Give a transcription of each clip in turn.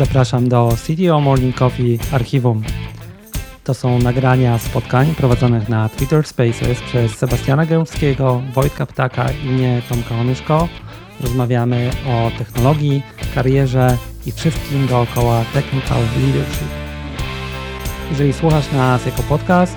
Zapraszam do CTO Morning Coffee Archiwum. To są nagrania spotkań prowadzonych na Twitter Spaces przez Sebastiana Gębskiego, Wojtka Ptaka i mnie, Tomka Onyszko. Rozmawiamy o technologii, karierze i wszystkim dookoła technical leadership. Jeżeli słuchasz nas jako podcast,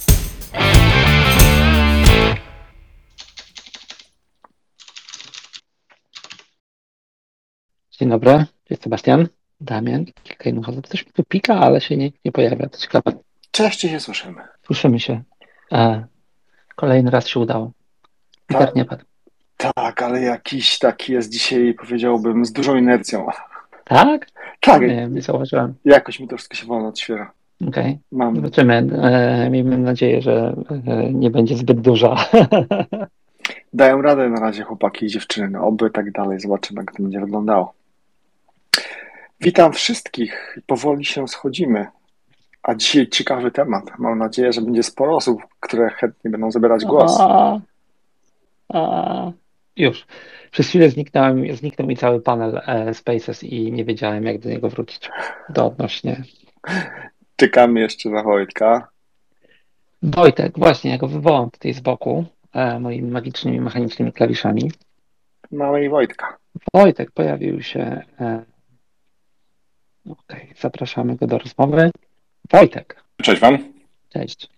Dzień dobry, jest Sebastian, Damian, kilka innych osób. Coś mi tu pika, ale się nie, nie pojawia, to ciekawe. Cześć, się słyszymy. Słyszymy się. E, kolejny raz się udało. Peter Tak. nie padł. Tak, ale jakiś taki jest dzisiaj, powiedziałbym, z dużą inercją. Tak? Tak, Nie, nie zauważyłem. jakoś mi to wszystko się wolno otwiera. Okej. Mam. Zobaczymy. E, miejmy nadzieję, że e, nie będzie zbyt duża. Dają radę na razie chłopaki i dziewczyny, oby tak dalej, zobaczymy jak to będzie wyglądało. Witam wszystkich, powoli się schodzimy. A dzisiaj ciekawy temat. Mam nadzieję, że będzie sporo osób, które chętnie będą zabierać głos. A, a, już. Przez chwilę zniknąłem, zniknął mi cały panel e, Spaces i nie wiedziałem, jak do niego wrócić. Do odnośnie. Czekamy jeszcze na Wojtka. Wojtek, właśnie, ja go wywołam tutaj z boku e, moimi magicznymi, mechanicznymi klawiszami. Mamy i Wojtka. Wojtek pojawił się. E, Okej, zapraszamy go do rozmowy. Wojtek, Cześć Wam. cześć.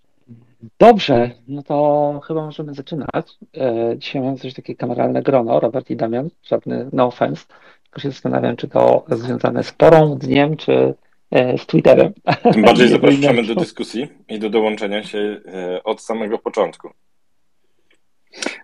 Dobrze, no to chyba możemy zaczynać. E, Dzisiaj mamy coś takiego kameralne grono, Robert i Damian, żadny no offense. Tylko się zastanawiam, czy to związane z porą, dniem, czy e, z Twitterem. Tym bardziej zapraszamy do dyskusji i do dołączenia się e, od samego początku.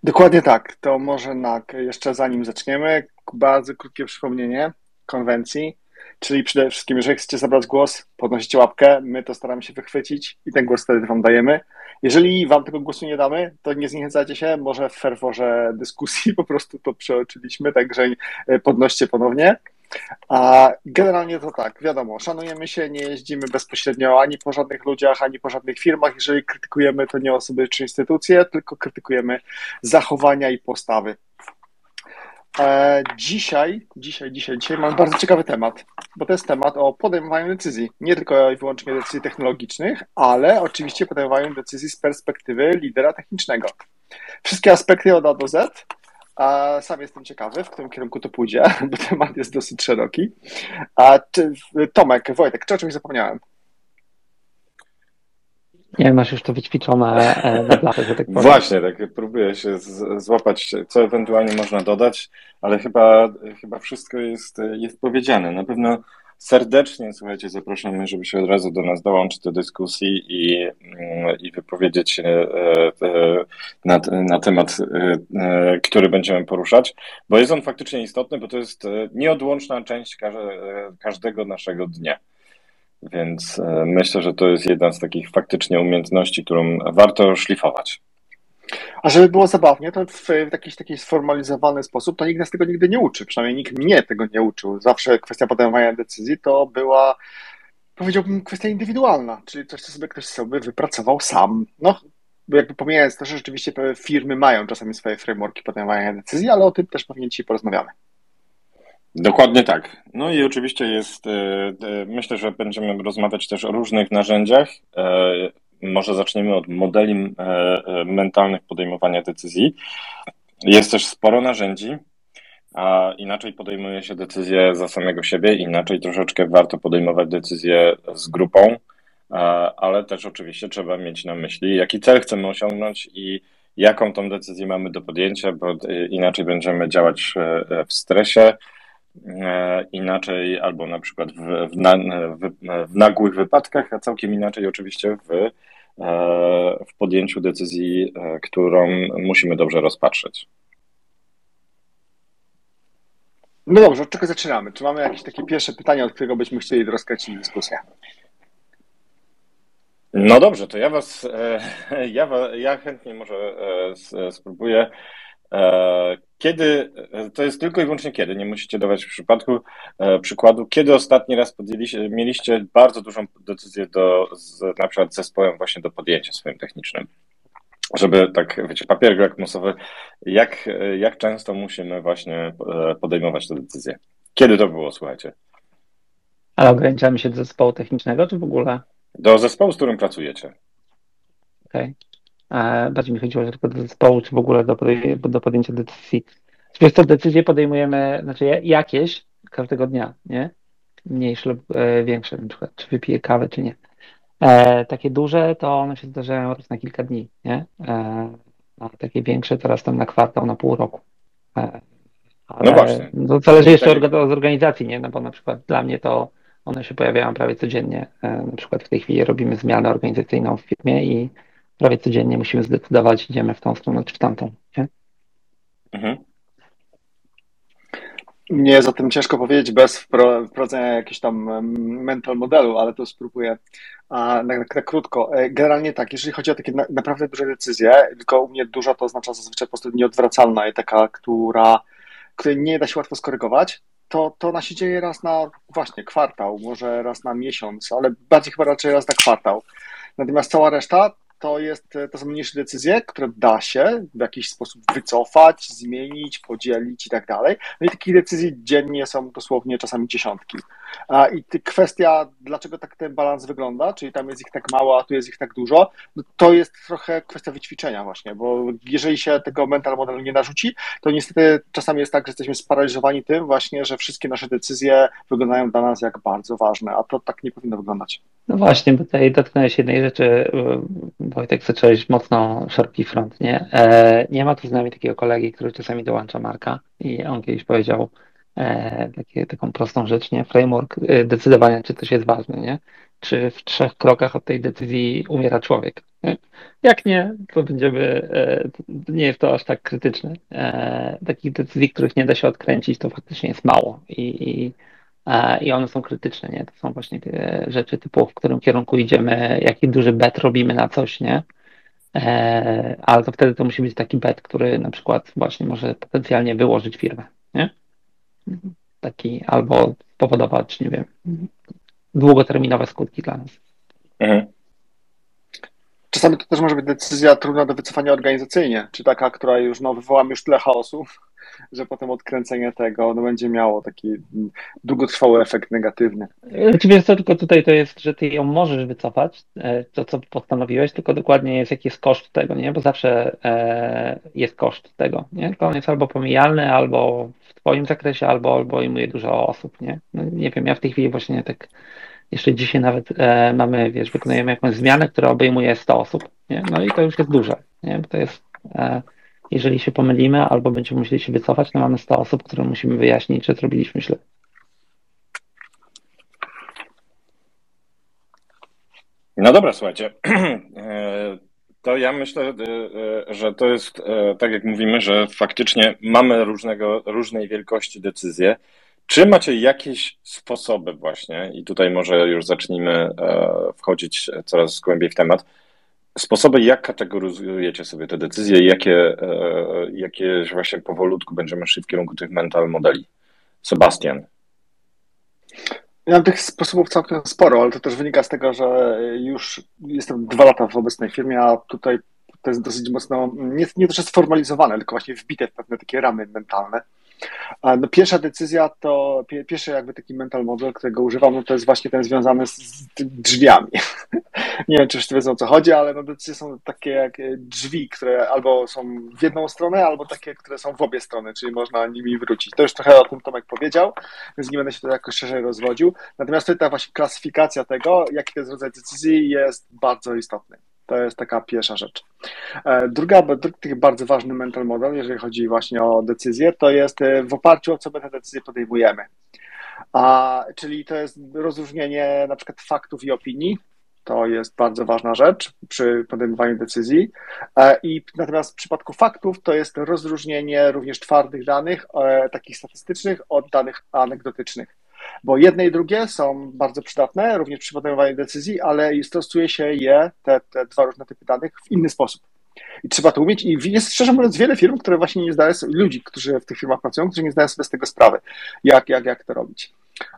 Dokładnie tak. To może na, jeszcze zanim zaczniemy, bardzo krótkie przypomnienie konwencji. Czyli przede wszystkim, jeżeli chcecie zabrać głos, podnosicie łapkę, my to staramy się wychwycić i ten głos wtedy Wam dajemy. Jeżeli Wam tego głosu nie damy, to nie zniechęcajcie się, może w ferworze dyskusji po prostu to przeoczyliśmy, także e, podnoście ponownie. A generalnie to tak, wiadomo, szanujemy się, nie jeździmy bezpośrednio ani po żadnych ludziach, ani po żadnych firmach. Jeżeli krytykujemy, to nie osoby czy instytucje, tylko krytykujemy zachowania i postawy. E, dzisiaj, dzisiaj, dzisiaj, dzisiaj mam bardzo ciekawy temat, bo to jest temat o podejmowaniu decyzji. Nie tylko i wyłącznie decyzji technologicznych, ale oczywiście podejmowaniu decyzji z perspektywy lidera technicznego. Wszystkie aspekty od A do Z. Sam jestem ciekawy, w którym kierunku to pójdzie, bo temat jest dosyć szeroki. Tomek, Wojtek, czy o czymś zapomniałem? Nie masz już to wyćwiczone e, na blachę, że tak powiem. Właśnie, tak próbuję się złapać, co ewentualnie można dodać, ale chyba, chyba wszystko jest, jest powiedziane. Na pewno serdecznie, słuchajcie, zapraszamy, żeby się od razu do nas dołączyć do dyskusji i, mm, i wypowiedzieć się e, e, na, na temat, e, e, który będziemy poruszać, bo jest on faktycznie istotny, bo to jest e, nieodłączna część e, każdego naszego dnia. Więc e, myślę, że to jest jedna z takich faktycznie umiejętności, którą warto szlifować. A żeby było zabawnie, to w, jakiś taki sformalizowany sposób, to nikt nas tego nigdy nie uczy. Przynajmniej nikt mnie tego nie uczył. Zawsze kwestia podejmowania decyzji to była, powiedziałbym, kwestia indywidualna, czyli coś, co sobie ktoś sobie wypracował sam. No, jakby pomijając to, że rzeczywiście firmy mają czasami swoje frameworki podejmowania decyzji, ale o tym też pewnie dzisiaj porozmawiamy. Dokładnie tak. No i oczywiście jest, e, e, myślę, że będziemy rozmawiać też o różnych narzędziach. E, Może zaczniemy od modeli mentalnych podejmowania decyzji. Jest też sporo narzędzi, a inaczej podejmuje się decyzje za samego siebie, inaczej troszeczkę warto podejmować decyzje z grupą, ale też oczywiście trzeba mieć na myśli, jaki cel chcemy osiągnąć i jaką tą decyzję mamy do podjęcia, bo inaczej będziemy działać w stresie, inaczej albo na przykład w, w, na, w, w nagłych wypadkach, a całkiem inaczej oczywiście w, e, w podjęciu decyzji, e, którą musimy dobrze rozpatrzeć. No dobrze, od czego zaczynamy? Czy mamy jakieś takie pierwsze pytania, od którego byśmy chcieli rozkręcić dyskusję? No dobrze, to ja was, ja, ja chętnie może spróbuję E, kiedy, to jest tylko i wyłącznie kiedy, nie musicie dawać w przypadku e, przykładu, kiedy ostatni raz podjęliście, mieliście bardzo dużą decyzję do, z, na przykład zespołem właśnie do podjęcia swoim technicznym, żeby tak, wiecie, papier lakmusowy, jak, jak często musimy właśnie e, podejmować tę decyzję? Kiedy to było, słuchajcie? Ale ograniczamy się do zespołu technicznego, czy w ogóle? Do zespołu, z którym pracujecie. Okej. Okay. Bardziej mi chodziło tylko do zespołu, czy w ogóle do, do podjęcia decyzji. Wiesz co, decyzje podejmujemy, znaczy jakieś każdego dnia, nie? Mniejsze lub e, większe, na przykład, czy wypiję kawę, czy nie. E, takie duże to one się zdarzają raz na kilka dni, nie? E, a takie większe to raz tam na kwartał, na pół roku. E, no właśnie. To zależy jeszcze tak. od organizacji, nie? No bo na przykład dla mnie to one się pojawiają prawie codziennie. E, na przykład w tej chwili robimy zmianę organizacyjną w firmie i prawie codziennie musimy zdecydować, idziemy w tą stronę czy w tamtą. Nie? Mhm. Nie zatem ciężko powiedzieć bez wprowadzenia jakiegoś tam mental modelu, ale to spróbuję na, na, na, krótko. E, generalnie tak, jeżeli chodzi o takie na, naprawdę duże decyzje, tylko u mnie duża to oznacza zazwyczaj po prostu nieodwracalna i taka, która, której nie da się łatwo skorygować, to, to ona się dzieje raz na właśnie kwartał, może raz na miesiąc, ale bardziej chyba raczej raz na kwartał. Natomiast cała reszta to, jest, to są mniejsze decyzje, które da się w jakiś sposób wycofać, zmienić, podzielić i tak dalej. No i takich decyzji dziennie są dosłownie czasami dziesiątki. I kwestia, dlaczego tak ten balans wygląda, czyli tam jest ich tak mało, a tu jest ich tak dużo, no to jest trochę kwestia wyćwiczenia właśnie, bo jeżeli się tego mental modelu nie narzuci, to niestety czasami jest tak, że jesteśmy sparaliżowani tym właśnie, że wszystkie nasze decyzje wyglądają dla nas jak bardzo ważne, a to tak nie powinno wyglądać. No właśnie, bo tutaj dotknąłeś jednej rzeczy, Wojtek, zacząłeś mocno szeroki front, nie? E, nie ma tu z nami takiego kolegi, który czasami dołącza Marka i on kiedyś powiedział takie, taką prostą rzecz, nie? Framework e, decydowania, czy coś jest ważne, nie? Czy w trzech krokach od tej decyzji umiera człowiek. Nie? Jak nie, to będziemy, to nie jest to aż tak krytyczne. Takich decyzji, których nie da się odkręcić, to faktycznie jest mało i, i i one są krytyczne, nie? To są właśnie te rzeczy typu, w którym kierunku idziemy, jaki duży bet robimy na coś, nie? E, ale to wtedy to musi być taki bet, który na przykład właśnie może potencjalnie wyłożyć firmę? Taki albo spowodować, nie wiem, długoterminowe skutki dla nas. Mhm. Czasami to też może być decyzja trudna do wycofania organizacyjnie, czy taka, która już no, wywoła już tyle chaosu, że potem odkręcenie tego no, będzie miało taki długotrwały efekt negatywny. Oczywiście znaczy, tylko tutaj to jest, że ty ją możesz wycofać, e, to co postanowiłeś, tylko dokładnie jest jaki jest koszt tego, nie? Bo zawsze e, jest koszt tego, nie? Tylko on jest albo pomijalny, albo w twoim zakresie, albo, obejmuje dużo osób, nie? No, nie wiem, ja w tej chwili właśnie tak jeszcze dzisiaj nawet e, mamy, wiesz, wykonujemy jakąś zmianę, która obejmuje 100 osób, nie? No i to już jest duże, nie? Bo to jest jeżeli się pomylimy albo będziemy musieli się wycofać, to mamy 100 osób, które musimy wyjaśnić, że zrobiliśmy źle. No dobra, słuchajcie. E, to ja myślę, e, e, że to jest tak jak mówimy, że faktycznie mamy różnego, różnej wielkości decyzje. Czy macie jakieś sposoby właśnie, i tutaj może już zacznijmy wchodzić coraz głębiej w temat, sposoby, jak kategoryzujecie sobie te decyzje jakie, e, jakie właśnie powolutku będziemy szli w kierunku tych mental modeli? Sebastian. Ja mam tych sposobów całkiem sporo, ale to też wynika z tego, że już jestem dwa lata w obecnej firmie, a tutaj to jest dosyć mocno, nie, nie to, że sformalizowane, tylko właśnie wbite w pewne takie ramy mentalne. No, pierwsza decyzja to, pierwszy jakby taki mental model, którego używam, no to jest właśnie ten związany z, drzwiami. Nie wiem, czy wszyscy wiedzą o co chodzi, ale no decyzje są takie jak drzwi, które albo są w jedną stronę, albo takie, które są w obie strony, czyli można nimi wrócić. To już trochę o tym Tomek powiedział, więc nie będę się tutaj jakoś szerzej rozwodził. Natomiast tutaj ta właśnie klasyfikacja tego, jaki to jest rodzaj decyzji jest bardzo istotny. To jest taka pierwsza rzecz. E, druga, drugi bardzo ważny mental model, jeżeli chodzi właśnie o decyzje, to jest e, w oparciu o co my te decyzje podejmujemy. A, czyli to jest rozróżnienie na przykład faktów i opinii. To jest bardzo ważna rzecz przy podejmowaniu decyzji. E, I natomiast w przypadku faktów to jest rozróżnienie również twardych danych, takich statystycznych, od danych anegdotycznych. Bo jedne i drugie są bardzo przydatne, również przy podejmowaniu decyzji, ale stosuje się je, te, te dwa różne typy danych, w inny sposób. I trzeba to umieć. I jest szczerze mówiąc wiele firm, które właśnie nie zdają sobie, ludzi, którzy w tych firmach pracują, którzy nie zdają sobie z tego sprawy, jak, jak, jak to robić.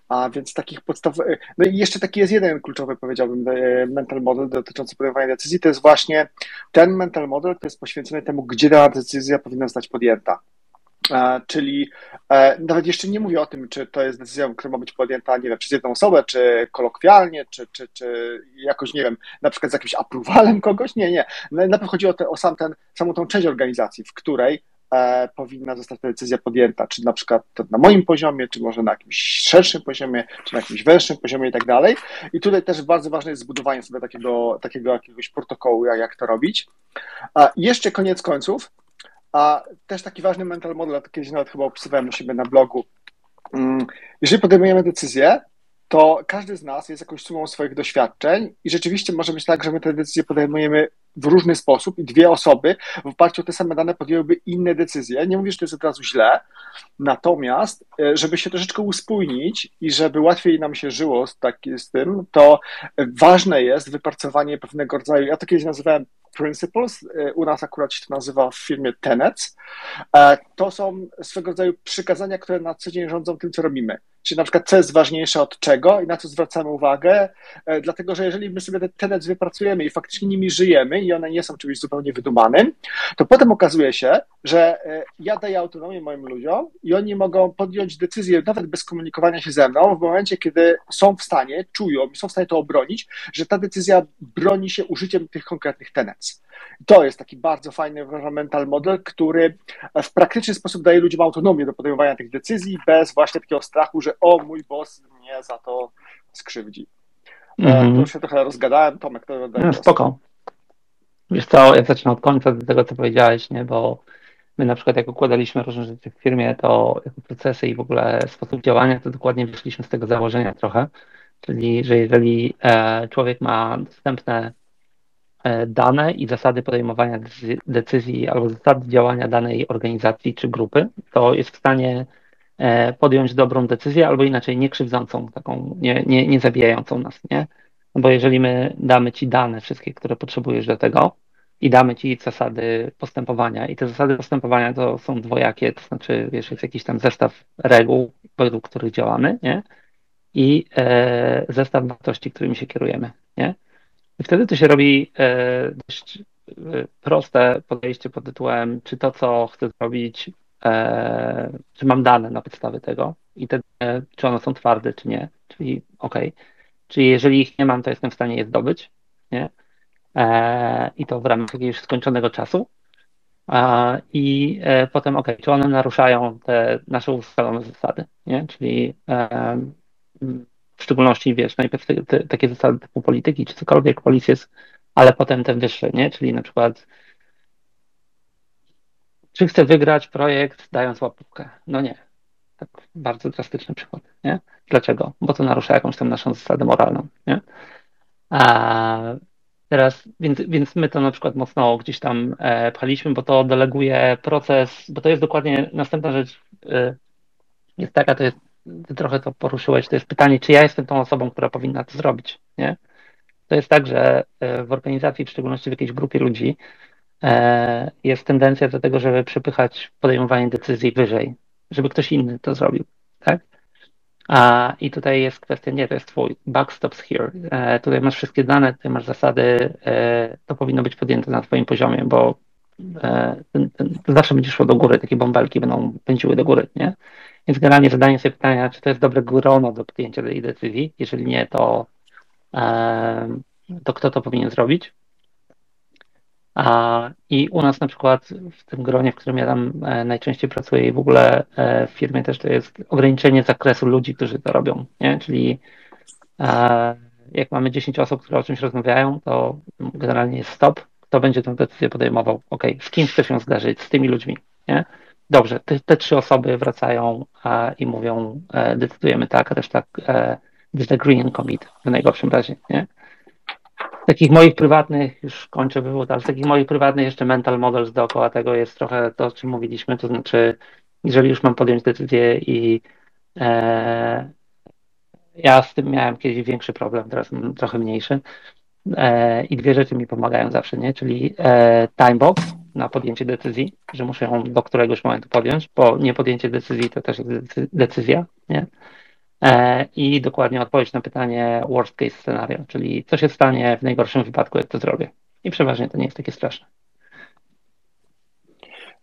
A więc takich podstaw. No i jeszcze taki jest jeden kluczowy, powiedziałbym, e, mental model dotyczący podejmowania decyzji. To jest właśnie ten mental model, który jest poświęcony temu, gdzie dana decyzja powinna zostać podjęta. Czyli e, nawet jeszcze nie mówię o tym, czy to jest decyzja, która ma być podjęta, nie wiem, przez jedną osobę, czy kolokwialnie, czy, czy, czy jakoś, nie wiem, na przykład z jakimś apruwalem kogoś. Nie, nie. Najpierw chodzi o, te, o sam ten, samą tą część organizacji, w której e, powinna zostać ta decyzja podjęta, czy na przykład na moim poziomie, czy może na jakimś szerszym poziomie, czy na jakimś węższym poziomie i tak dalej. I tutaj też bardzo ważne jest zbudowanie sobie takiego, takiego jakiegoś protokołu, jak, jak to robić. A jeszcze koniec końców, a też taki ważny mental model, kiedyś nawet chyba opisywałem u siebie na blogu. Mm, jeżeli podejmujemy decyzję, to każdy z nas jest jakąś sumą swoich doświadczeń i rzeczywiście może być tak, że my te decyzje podejmujemy w różny sposób i dwie osoby w oparciu o te same dane podjęłyby inne decyzje. Nie mówię, że to jest od razu źle, natomiast e, żeby się troszeczkę uspójnić i żeby łatwiej nam się żyło z, tak, z tym, to ważne jest wypracowanie pewnego rodzaju, ja to kiedyś nazywałem principles, e, u nas akurat się to nazywa w firmie tenets, e, to są swego rodzaju przykazania, które na co dzień rządzą tym, co robimy. Czyli na przykład, co jest ważniejsze od czego i na co zwracamy uwagę, e, dlatego że jeżeli my sobie te tenets wypracujemy i faktycznie nimi żyjemy i one nie są czymś zupełnie wydumanym, to potem okazuje się, że ja daję autonomię moim ludziom i oni mogą podjąć decyzję, nawet bez komunikowania się ze mną, w momencie, kiedy są w stanie, czują są w stanie to obronić, że ta decyzja broni się użyciem tych konkretnych tenets. To jest taki bardzo fajny mental model, który w praktyczny sposób daje ludziom autonomię do podejmowania tych decyzji bez właśnie takiego strachu, że o, mój boss mnie za to skrzywdzi. Mm. To się trochę rozgadałem, Tomek, to no, Spoko. Wiesz co, ja zacznę od końca do tego, co powiedziałeś, nie, bo my na przykład jak układaliśmy różne rzeczy w firmie, to jako procesy i w ogóle sposób działania, to dokładnie wyszliśmy z tego założenia trochę, czyli że jeżeli e, człowiek ma dostępne E, dane i zasady podejmowania decyzji albo zasady działania danej organizacji czy grupy, to jest w stanie e, podjąć dobrą decyzję albo inaczej nie krzywdzącą, taką nie, nie, nie zabijającą nas, nie? No bo jeżeli my damy ci dane wszystkie, które potrzebujesz do tego i damy ci zasady postępowania i te zasady postępowania to są dwojakie, to znaczy wiesz, jest jakiś tam zestaw reguł, według których działamy, nie? I e, zestaw wartości, którymi się kierujemy, nie? Wtedy to się robi e, dość e, proste podejście pod tytułem, czy to, co chcę zrobić, e, czy mam dane na podstawie tego i te, czy one są twarde, czy nie. Czyli OK. Czyli jeżeli ich nie mam, to jestem w stanie je zdobyć, nie? I to w ramach jakiegoś skończonego czasu. I potem, OK, czy one naruszają te nasze ustalone zasady, nie? Czyli w szczególności, wiesz, najpierw te, te, takie zasady typu polityki, czy cokolwiek, policja jest, ale potem te wyższe, nie? Czyli na przykład czy chcę wygrać projekt dając łapówkę? No nie. Tak bardzo drastyczny przykład, nie? Dlaczego? Bo to narusza jakąś tam naszą zasadę moralną, nie? A teraz, więc, więc my to na przykład mocno gdzieś tam e, bo to deleguje proces, bo to jest dokładnie następna rzecz, e, jest taka, to jest ty trochę to poruszyłeś, to jest pytanie, czy ja jestem tą osobą, która powinna to zrobić, nie? To jest tak, że e, w organizacji, w szczególności w jakiejś grupie ludzi, e, jest tendencja do tego, żeby przepychać podejmowanie decyzji wyżej, żeby ktoś inny to zrobił, tak? A, I tutaj jest kwestia, nie, to jest twój, back stops here. E, tutaj masz wszystkie dane, tutaj masz zasady, to powinno być podjęte na twoim poziomie, bo ten, ten, zawsze będzie szło do góry, takie bąbelki będą pędziły do góry, nie? Więc generalnie zadanie sobie pytania, czy to jest dobre grono do podjęcia tej decyzji. Jeżeli nie, to, to kto to powinien zrobić? I u nas na przykład w tym gronie, w którym ja tam e, najczęściej pracuję i w ogóle e, w firmie też to jest ograniczenie zakresu ludzi, którzy to robią. Nie? Czyli e, jak mamy 10 osób, które o czymś rozmawiają, to generalnie jest stop. Kto będzie tę decyzję podejmował? Ok, z kim chcesz ją zdarzyć? Z tymi ludźmi. Nie? Dobrze, te, te trzy osoby wracają i mówią, e, decydujemy tak, reszta e, disagree and commit w najgorszym razie, nie? Takich moich prywatnych, już kończę wywód, ale takich moich prywatnych jeszcze mental models dookoła tego jest trochę to, o czym mówiliśmy, to znaczy, jeżeli już mam podjąć decyzję i e, ja z tym miałem kiedyś większy problem, teraz mam trochę mniejszy. E, I dwie rzeczy mi pomagają zawsze, nie? Czyli e, timebox na podjęcie decyzji, że muszę ją do któregoś momentu podjąć, bo nie podjęcie decyzji to też jest decyzja, nie? E, I dokładnie odpowiedź na pytanie worst case scenario, czyli co się stanie w najgorszym wypadku, jak to zrobię. I przeważnie to nie jest takie straszne.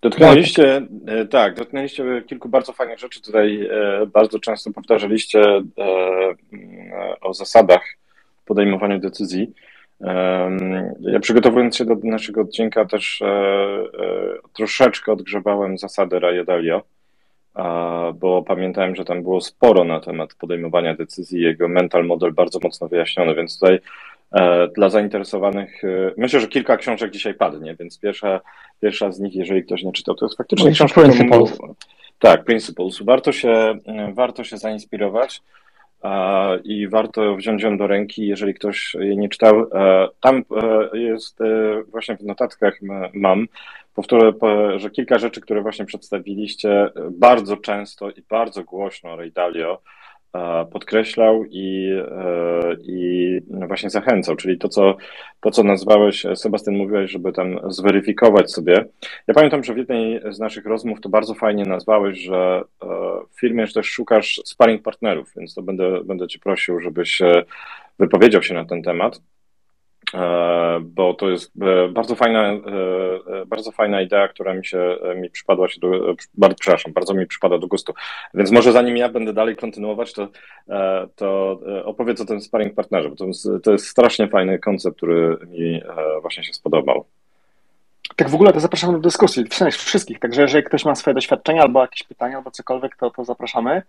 Dotknęliście, e, tak, dotknęliście kilku bardzo fajnych rzeczy. Tutaj e, bardzo często powtarzaliście e, o zasadach podejmowania decyzji. Ja przygotowując się do naszego odcinka też troszeczkę odgrzebałem zasady Raya Dalio, bo pamiętałem, że tam było sporo na temat podejmowania decyzji, jego mental model bardzo mocno wyjaśniony, więc tutaj E, dla zainteresowanych. E, myślę, że kilka książek dzisiaj padnie, więc pierwsza, pierwsza z nich, jeżeli ktoś nie czytał, to jest faktycznie książka. Principles. Tak, Principles. Warto się, e, warto się zainspirować i warto wziąć ją do ręki, jeżeli ktoś jej nie czytał. Tam jest właśnie w notatkach mam, powtórzę, że kilka rzeczy, które właśnie przedstawiliście, bardzo często i bardzo głośno Ray Dalio E, podkreślał i, e, i właśnie zachęcał, czyli to co, to, co nazwałeś, Sebastian, mówiłeś, żeby tam zweryfikować sobie. Ja pamiętam, że w jednej z naszych rozmów to bardzo fajnie nazwałeś, że e, w firmie też szukasz sparring partnerów, więc to będę, będę cię prosił, żebyś wypowiedział się na ten temat. E, bo to jest e, bardzo fajna, e, bardzo fajna idea, która mi się mi przypadła się do, bardzo, przepraszam, bardzo mi przypada do gustu. Więc może zanim ja będę dalej kontynuować, to, to opowiedz o tym sparring partnerze, bo to jest, to jest strasznie fajny koncept, który mi właśnie się spodobał. Tak w ogóle to zapraszamy do dyskusji, wszystkich, także jeżeli ktoś ma swoje doświadczenia albo jakieś pytania, albo cokolwiek, to, to zapraszamy.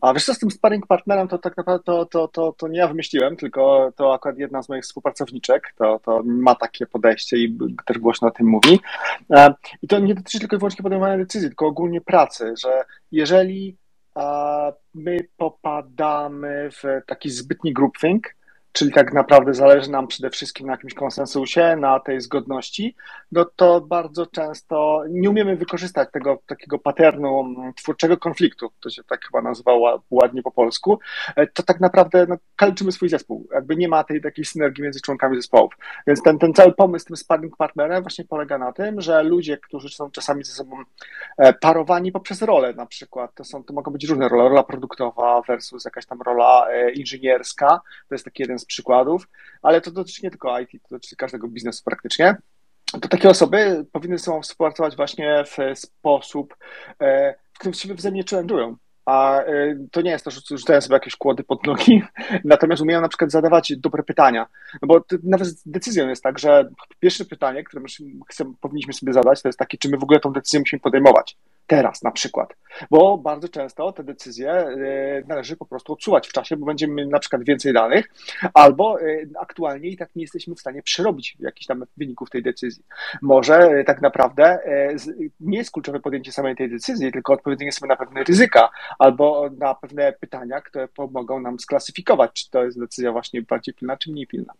A wiesz co, z tym sparring partnerem, to tak naprawdę to, to, to, to nie ja wymyśliłem, tylko to akurat jedna z moich współpracowniczek, to, to ma takie podejście i też głośno o tym mówi. E, I to nie dotyczy tylko i wyłącznie podejmowania decyzji, tylko ogólnie pracy, że jeżeli my popadamy w taki zbytni groupthink, czyli tak naprawdę zależy nam przede wszystkim na jakimś konsensusie, na tej zgodności, no to bardzo często nie umiemy wykorzystać tego takiego paternu mm, twórczego konfliktu, to się tak chyba nazywa ładnie po polsku, e, to tak naprawdę no, kaleczymy swój zespół, jakby nie ma tej takiej synergii między członkami zespołów. Więc ten, ten cały pomysł z tym sparring partnerem właśnie polega na tym, że ludzie, którzy są czasami ze sobą e, parowani poprzez rolę na przykład, to, są, to mogą być różne role, rola produktowa versus jakaś tam rola e, inżynierska, to jest taki jeden z przykładów, ale to dotyczy nie tylko IT, to dotyczy każdego biznesu praktycznie. To takie osoby powinny ze sobą współpracować właśnie w sposób, e, w którym się wzajemnie challenge'ują. A e, to nie jest to, że rzucają sobie jakieś kłody pod nogi, natomiast umieją na przykład zadawać dobre pytania. No bo nawet decyzją jest tak, że pierwsze pytanie, które my powinniśmy sobie zadać, to jest takie, czy my w ogóle tą decyzję musimy podejmować teraz na przykład, bo bardzo często te decyzje e, należy po prostu odsuwać w czasie, bo będziemy mieli na przykład więcej danych, albo e, aktualnie i tak nie jesteśmy w stanie przerobić jakichś tam wyników tej decyzji. Może e, tak naprawdę nie jest kluczowe podjęcie samej tej decyzji, tylko odpowiedzenie sobie na pewne ryzyka, albo na pewne pytania, które pomogą nam sklasyfikować, czy to jest decyzja właśnie bardziej pilna, czy mniej pilna.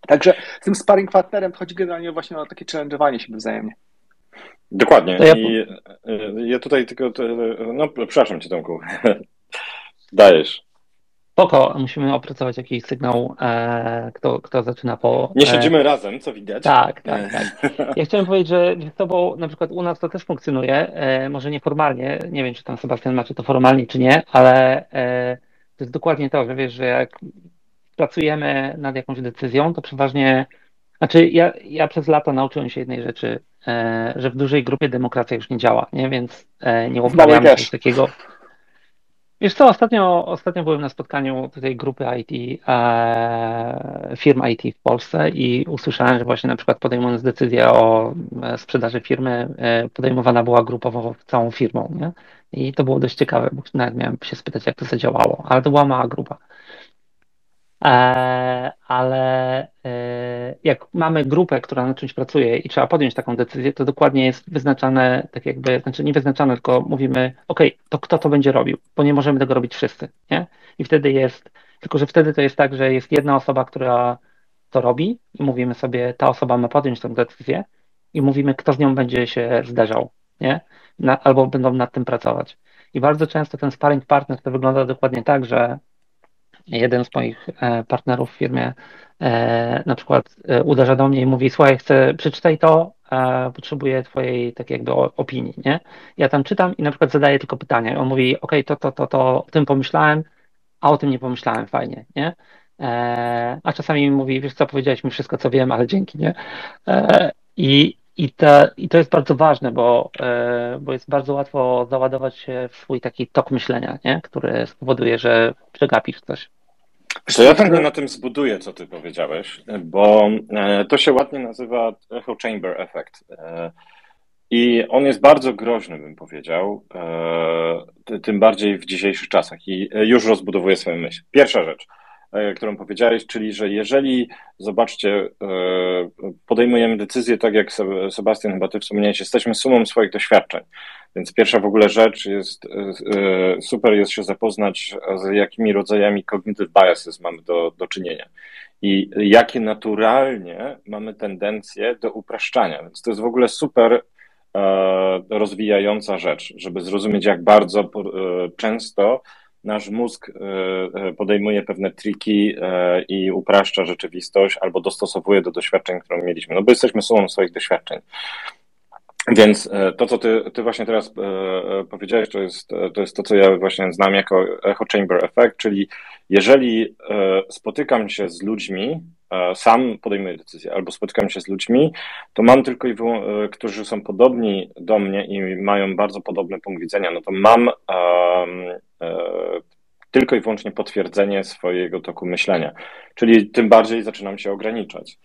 Także z tym sparring partnerem chodzi generalnie właśnie o takie challenge'owanie się wzajemnie. Dokładnie. Ja... I e, ja tutaj tylko, no przepraszam cię Tomku, dajesz. Spoko, musimy opracować jakiś sygnał, e, kto, kto zaczyna po... Nie siedzimy e... razem, co widać. Tak, tak, tak. Ja chciałem powiedzieć, że z tobą na przykład u nas to też funkcjonuje, e, może nieformalnie, nie wiem, czy tam Sebastian ma, czy to formalnie, czy nie, ale e, to jest dokładnie to, że wiesz, że jak pracujemy nad jakąś decyzją, to przeważnie, znaczy ja, ja przez lata nauczyłem się jednej rzeczy, E, że w dużej grupie demokracja już nie działa, nie? więc e, nie uprawiamy coś takiego. Wiesz co, ostatnio, ostatnio byłem na spotkaniu tutaj grupy IT, e, firm IT w Polsce i usłyszałem, że właśnie na przykład podejmując decyzję o e, sprzedaży firmy, podejmowana była grupowo całą firmą, nie? I to było dość ciekawe, bo nawet miałem się spytać, jak to zadziałało, ale to była mała grupa. E, ale e, jak mamy grupę, która na czymś pracuje i trzeba podjąć taką decyzję, to dokładnie jest wyznaczane, tak jakby, znaczy nie wyznaczane, tylko mówimy, ok, to kto to będzie robił, bo nie możemy tego robić wszyscy, nie? I wtedy jest, tylko że wtedy to jest tak, że jest jedna osoba, która to robi i mówimy sobie, ta osoba ma podjąć tę decyzję i mówimy, kto z nią będzie się zderzał, nie? Na, albo będą nad tym pracować. I bardzo często ten sparring partner to wygląda dokładnie tak, że jeden z moich partnerów w firmie na przykład uderza do mnie i mówi, słuchaj, chcę, przeczytaj to, potrzebuję twojej tak jakby opinii, nie? Ja tam czytam i na przykład zadaję tylko pytania. On mówi, ok, to, to, to, to, o tym pomyślałem, a o tym nie pomyślałem, fajnie, nie? E, a czasami mi mówi, wiesz co, powiedziałeś mi wszystko, co wiem, ale dzięki, nie? E, I, i, to, I to jest bardzo ważne, bo, e, bo jest bardzo łatwo załadować się w swój taki tok myślenia, nie? który spowoduje, że przegapisz coś. To ja chętnie na tym zbuduję, co ty powiedziałeś, bo to się ładnie nazywa echo chamber effect. I on jest bardzo groźny, bym powiedział, tym bardziej w dzisiejszych czasach. I już rozbudowuję swoją myśl. Pierwsza rzecz. E, którą powiedziałeś, czyli że jeżeli, zobaczcie, e, podejmujemy decyzje, tak jak Sebastian chyba ty wspomniałeś, jesteśmy sumą swoich doświadczeń. Więc pierwsza w ogóle rzecz jest, e, super jest się zapoznać z jakimi rodzajami cognitive biases mamy do, do czynienia i jakie naturalnie mamy tendencje do upraszczania. Więc to jest w ogóle super rozwijająca rzecz, żeby zrozumieć, jak bardzo często nasz mózg e, e, podejmuje pewne triki e, i upraszcza rzeczywistość albo dostosowuje do doświadczeń, które mieliśmy. No bo jesteśmy sumą swoich doświadczeń. Więc to, co ty, ty właśnie teraz powiedziałeś, to jest, to jest to, co ja właśnie znam jako echo chamber effect, czyli jeżeli spotykam się z ludźmi, sam podejmuję decyzję, albo spotykam się z ludźmi, to mam tylko i wyłącznie, którzy są podobni do mnie i mają bardzo podobny punkt widzenia, no to mam tylko i wyłącznie potwierdzenie swojego toku myślenia. Czyli tym bardziej zaczynam się ograniczać.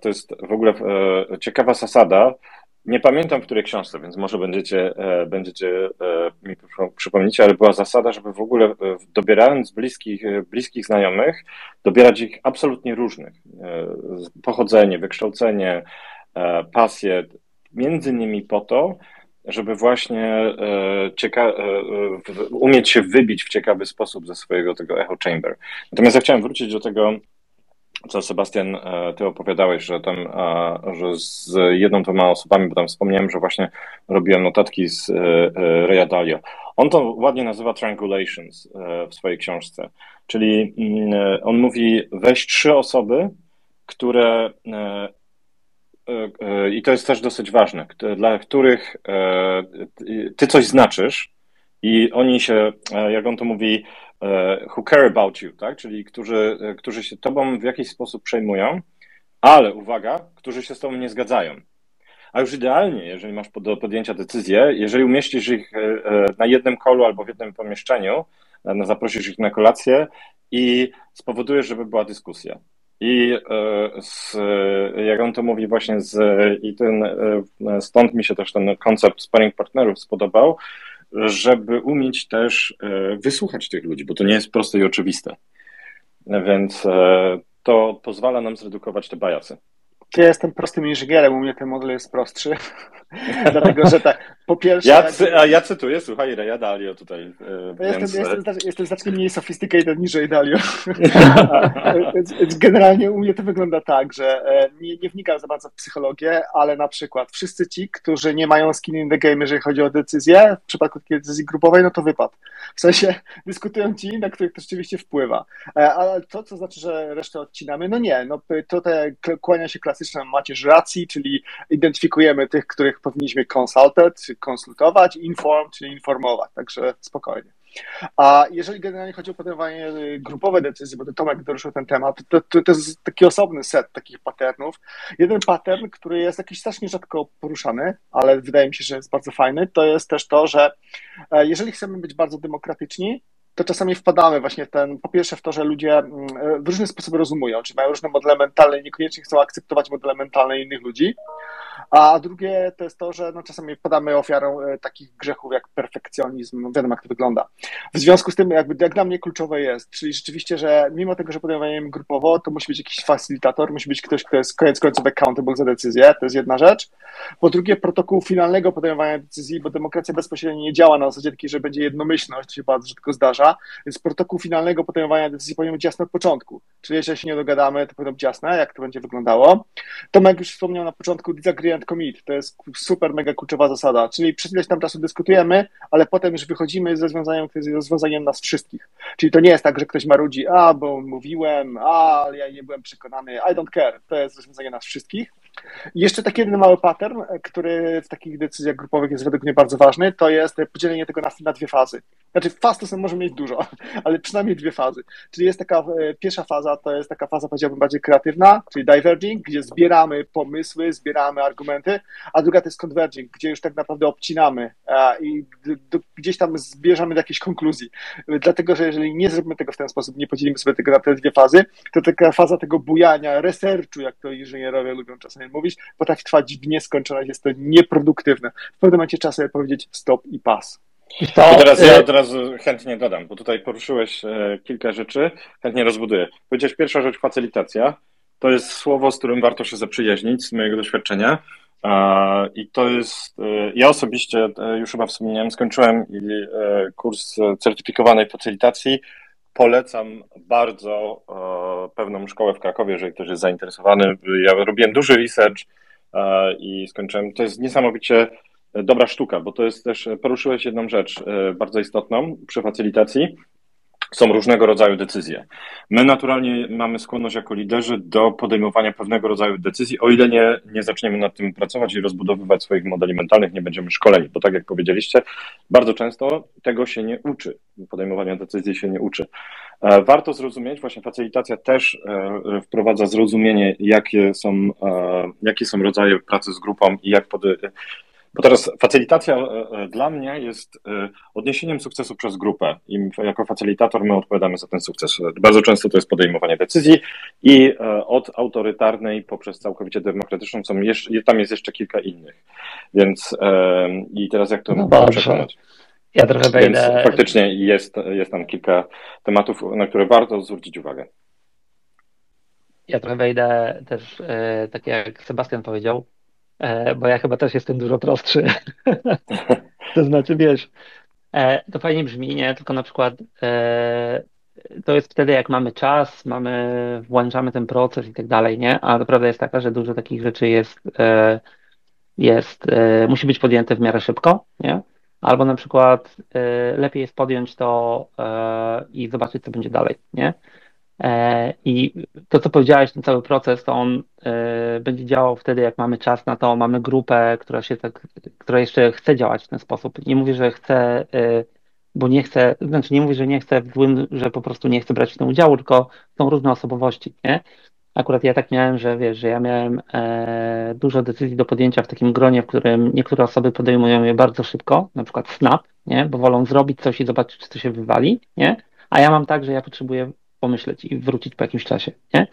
To jest w ogóle e, ciekawa zasada. Nie pamiętam w której książce, więc może będziecie, e, będziecie e, mi przypomnieć, ale była zasada, żeby w ogóle dobierając bliskich, bliskich znajomych, dobierać ich absolutnie różnych. Pochodzenie, wykształcenie, pasje, między innymi po to, żeby właśnie e, cieka- e, umieć się wybić w ciekawy sposób ze swojego tego echo chamber. Natomiast ja chciałem wrócić do tego, co Sebastian, e, ty opowiadałeś, że tam, że z jedną, dwoma osobami, bo tam wspomniałem, że właśnie robiłem notatki z Raya Dalio. On to ładnie nazywa triangulations w swojej książce, czyli mm, on mówi weź trzy osoby, które E, e, i to jest też dosyć ważne, dla których e, ty coś znaczysz i oni się, jak on to mówi, who care about you, tak? czyli którzy, którzy się tobą w jakiś sposób przejmują, ale uwaga, którzy się z tobą nie zgadzają. A już idealnie, jeżeli masz do podjęcia decyzję, jeżeli umieścisz ich na jednym kolu albo w jednym pomieszczeniu, zaprosisz ich na kolację i spowodujesz, żeby była dyskusja. I e, z, jak on to mówi właśnie z, i ten, e, stąd mi się też ten koncept sparring partnerów spodobał, żeby umieć też e, wysłuchać tych ludzi, bo to nie jest proste i oczywiste. Więc to pozwala nam zredukować te bajasy. Ja jestem prostym inżynierem, u mnie ten model jest prostszy. Dlatego, że tak, po pierwsze... Ja, cy, a ja cytuję, słuchaj, Reja Dalio tutaj. E, więc... jestem, jestem, jestem znacznie mniej sophisticated niż Ray Dalio. generalnie u mnie to wygląda tak, że e, nie, nie wnikam za bardzo w psychologię, ale na przykład wszyscy ci, którzy nie mają skin in the game, jeżeli chodzi o decyzję, w przypadku takiej decyzji grupowej, no to wypad. W sensie dyskutują ci, na których to rzeczywiście wpływa. Ale to, co znaczy, że resztę odcinamy, no nie, no to te kłania się klasyczne macierz racji, czyli identyfikujemy tych, których powinniśmy konsultować, inform, czyli informować, także spokojnie. A jeżeli generalnie chodzi o podejmowanie grupowe decyzji, bo to Tomek doruszył ten temat, to, to, to jest taki osobny set takich patternów. Jeden pattern, który jest jakiś strasznie rzadko poruszany, ale wydaje mi się, że jest bardzo fajny, to jest też to, że e, jeżeli chcemy być bardzo demokratyczni, to czasami wpadamy właśnie w ten, po pierwsze w to, że ludzie mm, w różny sposób rozumują, czy mają różne modele mentalne i niekoniecznie chcą akceptować modele mentalne innych ludzi, a drugie to jest to, że no czasami wpadamy ofiarą e, takich grzechów jak perfekcjonizm, no wiadomo jak to wygląda. W związku z tym jakby jak dla mnie kluczowe jest, czyli rzeczywiście, że mimo tego, że podejmujemy grupowo, to musi być jakiś facilitator, musi być ktoś, kto jest koniec końców accountable za decyzję, to jest jedna rzecz. Po drugie protokół finalnego podejmowania decyzji, bo demokracja bezpośrednio nie działa na zasadzie takiej, że będzie jednomyślność, to się bardzo rzadko zdarza, więc protokół finalnego podejmowania decyzji powinien być jasny od początku. Czyli jeżeli się nie dogadamy, to powinno być jasne, jak to będzie wyglądało. Tomek już wspomniał na początku disagree and commit, to jest super, mega kluczowa zasada, czyli przez ileś tam czasu dyskutujemy, ale potem już wychodzimy z rozwiązaniem, które jest rozwiązaniem nas wszystkich. Czyli to nie jest tak, że ktoś marudzi, a bo mówiłem, a ale ja nie byłem przekonany, I don't care, to jest rozwiązanie nas wszystkich. Jeszcze taki jeden mały pattern, który w takich decyzjach grupowych jest według mnie bardzo ważny, to jest podzielenie tego na, na dwie fazy. Znaczy faz to może mieć dużo, ale przynajmniej dwie fazy. Czyli jest taka e, pierwsza faza, to jest taka faza powiedziałbym bardziej kreatywna, czyli diverging, gdzie zbieramy pomysły, zbieramy argumenty, a druga to jest converging, gdzie już tak naprawdę obcinamy i gdzieś tam zbierzemy do jakiejś konkluzji. Dlatego, że jeżeli nie zrobimy tego w ten sposób, nie podzielimy sobie tego na te dwie fazy, to taka faza tego bujania, researchu, jak to inżynierowie lubią czasami mówić, potrafi trwać w nieskończoność, jest to nieproduktywne. W pewnym momencie trzeba sobie powiedzieć stop i pas. To, teraz ja od razu chętnie dodam, bo tutaj poruszyłeś e, kilka rzeczy, chętnie rozbuduję. Powiedziałeś pierwsza rzecz, facylitacja. To jest słowo, z którym warto się zaprzyjaźnić z mojego doświadczenia. I to jest, e, ja osobiście e, już chyba wspomniałem, skończyłem kurs certyfikowanej facylitacji. Polecam bardzo pewną szkołę w Krakowie, jeżeli ktoś jest zainteresowany. Ja robiłem duży research i skończyłem. To jest niesamowicie dobra sztuka, bo to jest też, poruszyłeś jedną rzecz e, bardzo istotną przy facylitacji. Są różnego rodzaju decyzje. My naturalnie mamy skłonność jako liderzy do podejmowania pewnego rodzaju decyzji, o ile nie, nie zaczniemy nad tym pracować i rozbudowywać swoich modeli mentalnych, nie będziemy szkoleni, bo tak jak powiedzieliście, bardzo często tego się nie uczy, podejmowania decyzji się nie uczy. E, warto zrozumieć, właśnie facylitacja też e, wprowadza zrozumienie, jakie są, jakie są rodzaje pracy z grupą i jak pod, bo teraz facylitacja e, e, dla mnie jest e, odniesieniem sukcesu przez grupę i jako facylitator my odpowiadamy za ten sukces. Bardzo często to jest podejmowanie decyzji i od autorytarnej poprzez całkowicie demokratyczną są jeszcze, tam jest jeszcze kilka innych. Więc i teraz jak to no przekonać? Ja trochę wejdę. Więc faktycznie jest, jest tam kilka tematów, na które warto zwrócić uwagę. Ja trochę wejdę też, tak jak Sebastian powiedział, bo ja chyba też jestem dużo prostszy. to znaczy, wiesz, e, to fajnie brzmi, nie? Tylko na przykład e, to jest wtedy, jak mamy czas, mamy, włączamy ten proces i tak dalej, nie? A prawda jest taka, że dużo takich rzeczy jest, jest musi być podjęte w miarę szybko, nie? Albo na przykład lepiej jest podjąć to i zobaczyć, co będzie dalej, nie? E, I to, co powiedziałeś, ten cały proces, to on e, będzie działał wtedy, jak mamy czas na to, mamy grupę, która się tak, która jeszcze chce działać w ten sposób. Nie mówię, że chce, e, bo nie chce, znaczy nie mówię, że nie chce w że po prostu nie chce brać w tym udziału, tylko są różne osobowości, nie? Akurat ja tak miałem, że wiesz, że ja miałem dużo decyzji do podjęcia w takim gronie, w którym niektóre osoby podejmują je bardzo szybko, na przykład snap, nie? Bo wolą zrobić coś i zobaczyć, czy to się wywali, nie? A ja mam tak, że ja potrzebuję pomyśleć i wrócić po jakimś czasie, nie?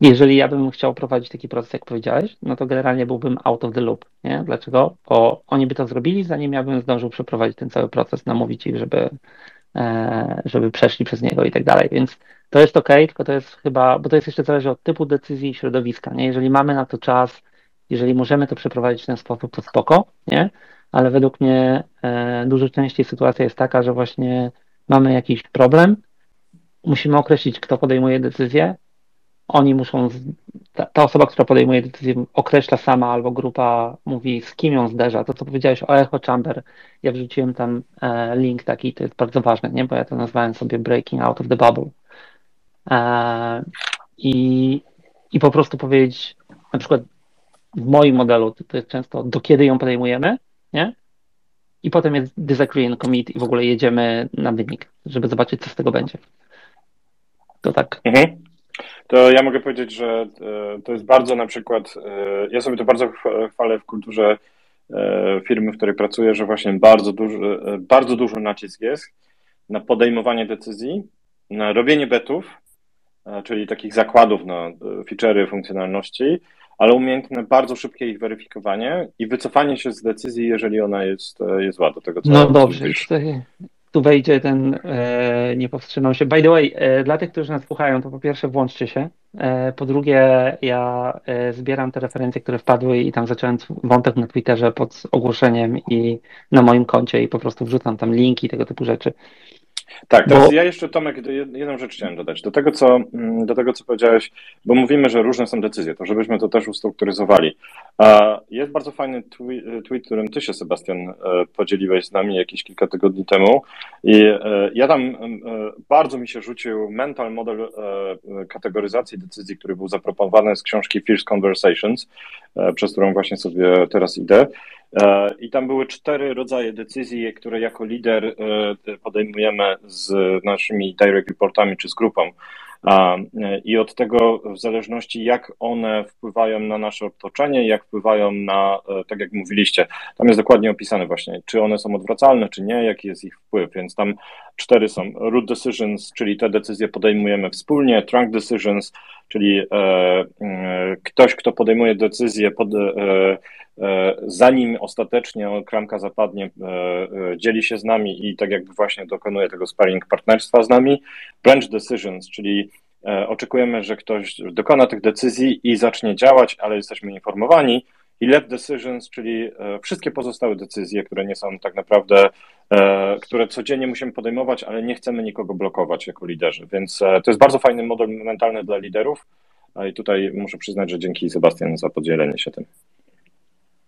Jeżeli ja bym chciał prowadzić taki proces, jak powiedziałeś, no to generalnie byłbym out of the loop, nie? Dlaczego? Bo oni by to zrobili, zanim ja bym zdążył przeprowadzić ten cały proces, namówić ich, żeby, e, żeby przeszli przez niego i tak dalej, więc to jest ok, tylko to jest chyba, bo to jest jeszcze zależy od typu decyzji i środowiska, nie? Jeżeli mamy na to czas, jeżeli możemy to przeprowadzić w ten sposób, to spoko, nie? Ale według mnie e, dużo częściej sytuacja jest taka, że właśnie mamy jakiś problem, musimy określić, kto podejmuje decyzję. Oni muszą, ta, ta, osoba, która podejmuje decyzję, określa sama albo grupa mówi, z kim ją zderza. To, co powiedziałeś o Echo Chamber, ja wrzuciłem tam e, link taki, to jest bardzo ważne, nie? bo ja to nazwałem sobie Breaking Out of the Bubble. E, i, I po prostu powiedzieć, na przykład w moim modelu to, jest często, do kiedy ją podejmujemy, nie? I potem jest disagree and commit i w ogóle jedziemy na wynik, żeby zobaczyć, co z tego będzie. To tak. Mhm. To ja mogę powiedzieć, że e, to jest bardzo na przykład, e, ja sobie to bardzo chwalę w kulturze e, firmy, w której pracuję, że właśnie bardzo duży, bardzo duży nacisk jest na podejmowanie decyzji, na robienie betów, czyli takich zakładów na feature'y, funkcjonalności, ale umiejętne bardzo szybkie ich weryfikowanie i wycofanie się z decyzji, jeżeli ona jest, jest zła do tego, co No dobrze, tu wejdzie ten, e, nie powstrzymał się. By the way, e, dla tych, którzy nas słuchają, to po pierwsze włączcie się. E, po drugie, ja e, zbieram te referencje, które wpadły i tam zacząłem wątek na Twitterze pod ogłoszeniem i na moim koncie i po prostu wrzucam tam linki, tego typu rzeczy. Tak, teraz bo... ja jeszcze Tomek jedną rzecz chciałem dodać. Do tego, co, mm, do tego, co powiedziałeś, bo mówimy, że różne są decyzje, to żebyśmy to też ustrukturyzowali. Jest bardzo fajny tweet, którym ty się, Sebastian, e, podzieliłeś z nami jakieś kilka tygodni temu i e, ja tam e, bardzo mi się rzucił mental model kategoryzacji decyzji, który był zaproponowany z książki Fierce Conversations, przez którą właśnie sobie teraz idę. I tam były cztery rodzaje decyzji, które jako lider podejmujemy z naszymi direct reportami czy z grupą. I od tego, w zależności jak one wpływają na nasze otoczenie, jak wpływają na, e, tak jak mówiliście, tam jest dokładnie opisane właśnie, czy one są odwracalne, czy nie, jaki jest ich wpływ. Więc tam cztery są. Root decisions, czyli te decyzje podejmujemy wspólnie, trunk decisions, czyli e, e, ktoś, kto podejmuje decyzję pod, zanim ostatecznie kramka zapadnie, dzieli się z nami i tak jakby właśnie dokonuje tego sparring partnerstwa z nami. Branch decisions, czyli oczekujemy, że ktoś dokona tych decyzji i zacznie działać, ale jesteśmy informowani. I left decisions, czyli wszystkie pozostałe decyzje, które nie są tak naprawdę, które codziennie musimy podejmować, ale nie chcemy nikogo blokować jako liderzy. Więc to jest bardzo fajny model mentalny dla liderów. I tutaj muszę przyznać, że dzięki Sebastian za podzielenie się tym.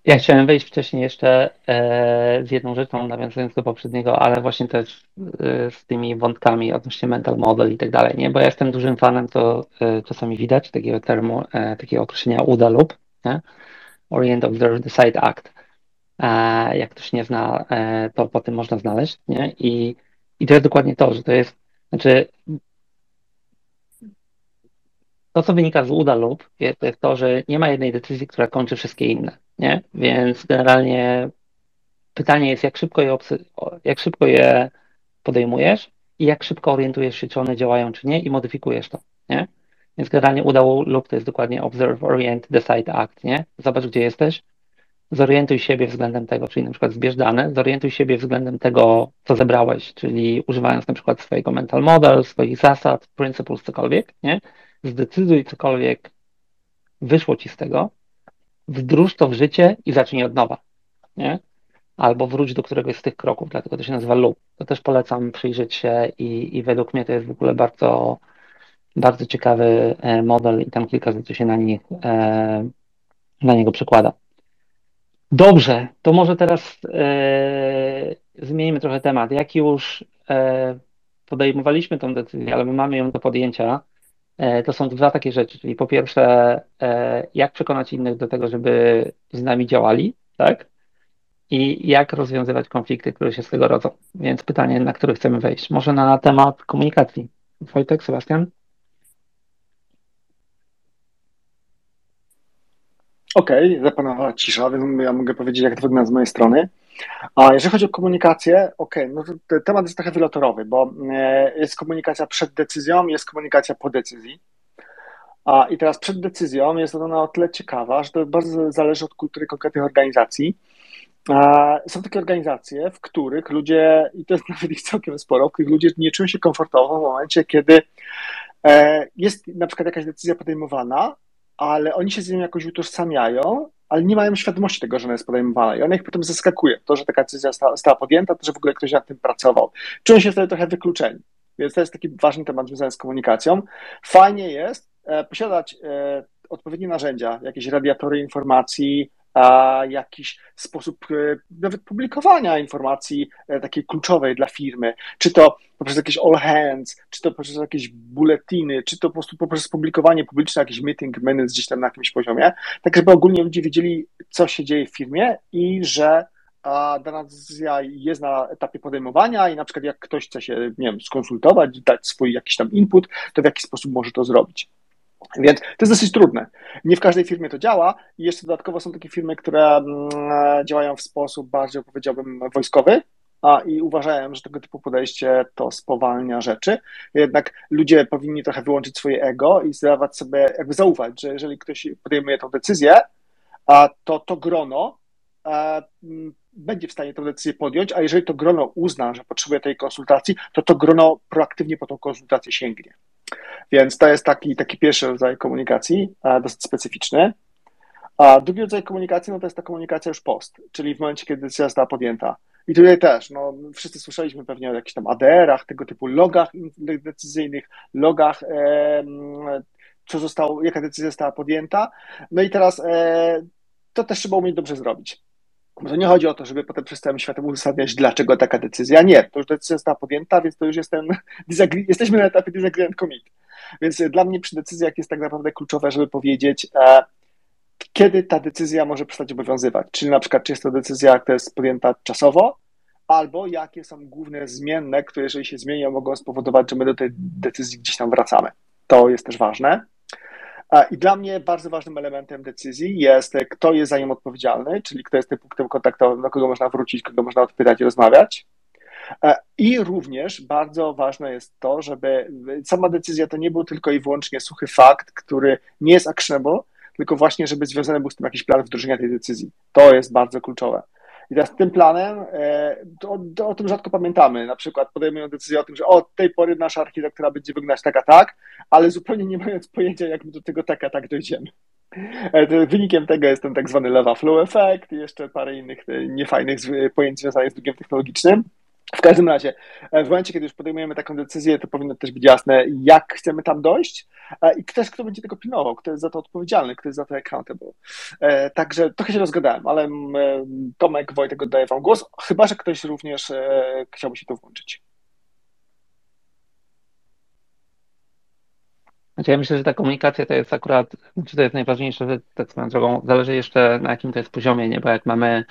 Ja chciałem wejść wcześniej jeszcze e, z jedną rzeczą, nawiązując do poprzedniego, ale właśnie też e, z tymi wątkami odnośnie mental model i tak dalej, nie? Bo ja jestem dużym fanem, to e, czasami widać takiego termu, takiego określenia UDA lub, nie? Orient, Observe, Decide, Act. Jak ktoś nie zna, to po tym można znaleźć, nie? I, I to jest dokładnie to, że to jest, znaczy to, co wynika z UDA lub, to jest to, że nie ma jednej decyzji, która kończy wszystkie inne nie? Więc generalnie pytanie jest, jak szybko je, jak szybko je podejmujesz i jak szybko orientujesz się, czy one działają, czy nie i modyfikujesz to, nie? Więc generalnie udało lub to jest dokładnie observe, orient, decide, act, nie? Zobacz, gdzie jesteś, zorientuj siebie względem tego, czyli na przykład zbierz dane, zorientuj siebie względem tego, co zebrałeś, czyli używając na przykład swojego mental model, swoich zasad, principles, cokolwiek, nie? Zdecyduj cokolwiek wyszło ci z tego, wdróż to w życie i zacznij od nowa, nie? Albo wróć do któregoś z tych kroków, dlatego to się nazywa loop. To też polecam przyjrzeć się i, i według mnie to jest w ogóle bardzo, bardzo ciekawy e, model i tam kilka rzeczy się na, nich, e, na niego przekłada. Dobrze, to może teraz e, zmienimy trochę temat. Jak już e, podejmowaliśmy tą decyzję, ale my mamy ją do podjęcia, to są dwa takie rzeczy, czyli po pierwsze, e, jak przekonać innych do tego, żeby z nami działali, tak? I jak rozwiązywać konflikty, które się z tego rodzą. Więc pytanie, na które chcemy wejść. Może na temat komunikacji. Wojtek, Sebastian? Okej, okay, zapanowała cisza, więc ja mogę powiedzieć, jak to wygląda z mojej strony. A jeżeli chodzi o komunikację, ok, no to temat jest trochę wielotorowy, bo e, jest komunikacja przed decyzją, jest komunikacja po decyzji. A i teraz przed decyzją jest ona o tyle ciekawa, że to bardzo zależy od kultury konkretnych organizacji. Są takie organizacje, w których ludzie, i to jest nawet ich całkiem sporo, w których ludzie nie czują się komfortowo w momencie, kiedy e, jest na przykład jakaś decyzja podejmowana, ale oni się z nią jakoś utożsamiają ale nie mają świadomości tego, że ona jest podejmowana i ona ich potem zaskakuje. To, że taka decyzja została, została podjęta, to, że w ogóle ktoś nad tym pracował. Czują się wtedy trochę wykluczeni. Więc to jest taki ważny temat związany z komunikacją. Fajnie jest e, posiadać e, odpowiednie narzędzia, jakieś radiatory informacji, jakiś sposób e, nawet publikowania informacji e, takiej kluczowej dla firmy, czy to poprzez jakieś all hands, czy to poprzez jakieś bulletiny, czy to po prostu poprzez publikowanie publiczne, jakiś meeting minutes gdzieś tam na jakimś poziomie, tak żeby ogólnie ludzie wiedzieli, co się dzieje w firmie i że a dana decyzja jest na etapie podejmowania i na przykład jak ktoś chce się, nie wiem, skonsultować, dać swój jakiś tam input, to w jaki sposób może to zrobić. Więc to jest dosyć trudne. Nie w każdej firmie to działa i jeszcze dodatkowo są takie firmy, które mm, działają w sposób bardziej, powiedziałbym, wojskowy, a i uważałem, że tego typu podejście to spowalnia rzeczy. Jednak ludzie powinni trochę wyłączyć swoje ego i zdawać sobie, jakby zaufać, że jeżeli ktoś podejmuje tę decyzję, a to to grono a, mm, będzie w stanie tę decyzję podjąć, a jeżeli to grono uzna, że potrzebuje tej konsultacji, to to grono proaktywnie po tą konsultację sięgnie. Więc to jest taki, taki pierwszy rodzaj komunikacji, dosyć specyficzny. A drugi rodzaj komunikacji no to jest ta komunikacja już post, czyli w momencie, kiedy decyzja została podjęta. I tutaj też, no, wszyscy słyszeliśmy pewnie o jakichś tam ADR-ach, tego typu logach decyzyjnych, logach, e, co zostało, jaka decyzja została podjęta. No i teraz e, to też trzeba umieć dobrze zrobić. To nie chodzi o to, żeby potem przez całym światem uzasadniać, dlaczego taka decyzja. Nie, to już decyzja została podjęta, więc to już jest ten, jesteśmy na etapie disagree and commit. Więc dla mnie przy decyzjach jest tak naprawdę kluczowe, żeby powiedzieć, e, kiedy ta decyzja może przestać obowiązywać. Czyli na przykład, czy jest to decyzja, która jest podjęta czasowo, albo jakie są główne zmienne, które jeżeli się zmienią, mogą spowodować, że my do tej decyzji gdzieś tam wracamy. To jest też ważne. I dla mnie bardzo ważnym elementem decyzji jest, kto jest za nią odpowiedzialny, czyli kto jest tym punktem kontaktowym, do kogo można wrócić, kogo można odpytać i rozmawiać. I również bardzo ważne jest to, żeby sama decyzja to nie był tylko i wyłącznie suchy fakt, który nie jest actionable, tylko właśnie, żeby związany był z tym jakiś plan wdrożenia tej decyzji. To jest bardzo kluczowe. I teraz tym planem, e, to, to, o tym rzadko pamiętamy. Na przykład podejmują decyzję o tym, że od tej pory nasza architektura będzie wyglądać tak a tak, ale zupełnie nie mając pojęcia, jak my do tego tak a tak dojdziemy. E, wynikiem tego jest ten tak zwany leva flow effect i jeszcze parę innych e, niefajnych pojęć związanych z drugiem technologicznym. W każdym razie, w momencie, kiedy już podejmujemy taką decyzję, to powinno też być jasne, jak chcemy tam dojść i też kto będzie tego pilnował, kto jest za to odpowiedzialny, kto jest za to accountable. E, także trochę się rozgadałem, ale Tomek, Wojtek oddaję Wam głos, chyba, że ktoś również e, chciałby się tu włączyć. Znaczy ja myślę, że ta komunikacja to jest akurat, znaczy to jest najważniejsze, że tak swoją drogą, zależy jeszcze na jakim to jest poziomie, nie? Bo jak mamy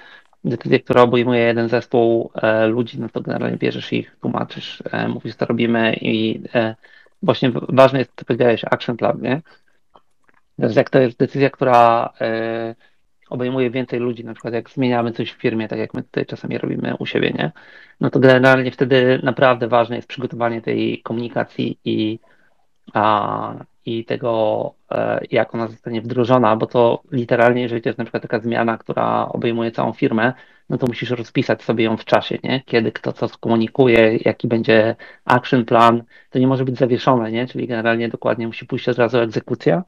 decyzję, która obejmuje jeden zespół e, ludzi, no to generalnie bierzesz ich, tłumaczysz, e, mówisz, co robimy i e, właśnie ważne jest, co powiedziałeś, action plan, nie? Więc jak to jest decyzja, która obejmuje więcej ludzi, na przykład jak zmieniamy coś w firmie, tak jak my tutaj czasami robimy u siebie, nie? No to generalnie wtedy naprawdę ważne jest przygotowanie tej komunikacji i, a, i tego, e, jak ona zostanie wdrożona, bo to literalnie, jeżeli to jest na przykład taka zmiana, która obejmuje całą firmę, no to musisz rozpisać sobie ją w czasie, nie? Kiedy kto co skomunikuje, jaki będzie action plan, to nie może być zawieszone, nie? Czyli generalnie dokładnie musi pójść od razu egzekucja,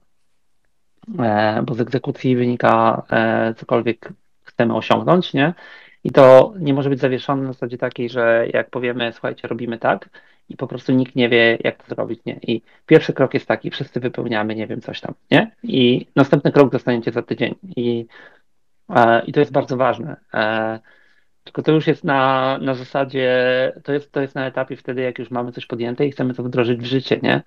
e, bo z egzekucji wynika e, cokolwiek chcemy osiągnąć, nie? I to nie może być zawieszone na zasadzie takiej, że jak powiemy, słuchajcie, robimy tak, i po prostu nikt nie wie, jak to zrobić, nie? I pierwszy krok jest taki, wszyscy wypełniamy, nie wiem, coś tam, nie? I następny krok dostaniecie za tydzień i, e, i to jest bardzo ważne. E, tylko to już jest na, na zasadzie, to jest, to jest na etapie wtedy, jak już mamy coś podjęte i chcemy to wdrożyć w życie, nie?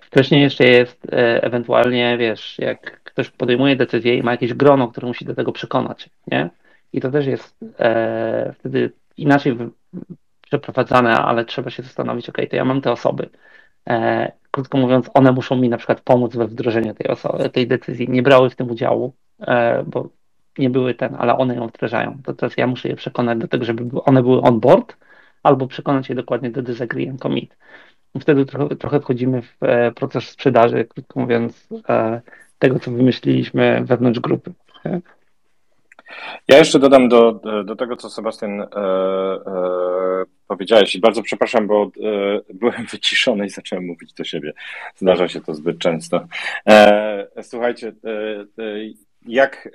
Wcześniej jeszcze jest e, ewentualnie, wiesz, jak ktoś podejmuje decyzję i ma jakieś grono, które musi do tego przekonać, nie? I to też jest e, wtedy inaczej przeprowadzane, ale trzeba się zastanowić, ok, to ja mam te osoby. E, krótko mówiąc, one muszą mi na przykład pomóc we wdrożeniu tej, osoby, tej decyzji. Nie brały w tym udziału, e, bo nie były ten, ale one ją wdrażają. To teraz ja muszę je przekonać do tego, żeby one były on board, albo przekonać je dokładnie do disagree and commit. Wtedy trochę, trochę wchodzimy w e, proces sprzedaży, krótko mówiąc, e, tego, co wymyśliliśmy wewnątrz grupy. Ja jeszcze dodam do, do tego, co Sebastian e, e, powiedziałeś i bardzo przepraszam, bo e, byłem wyciszony i zacząłem mówić do siebie. Zdarza się to zbyt często. E, słuchajcie, e, e, jak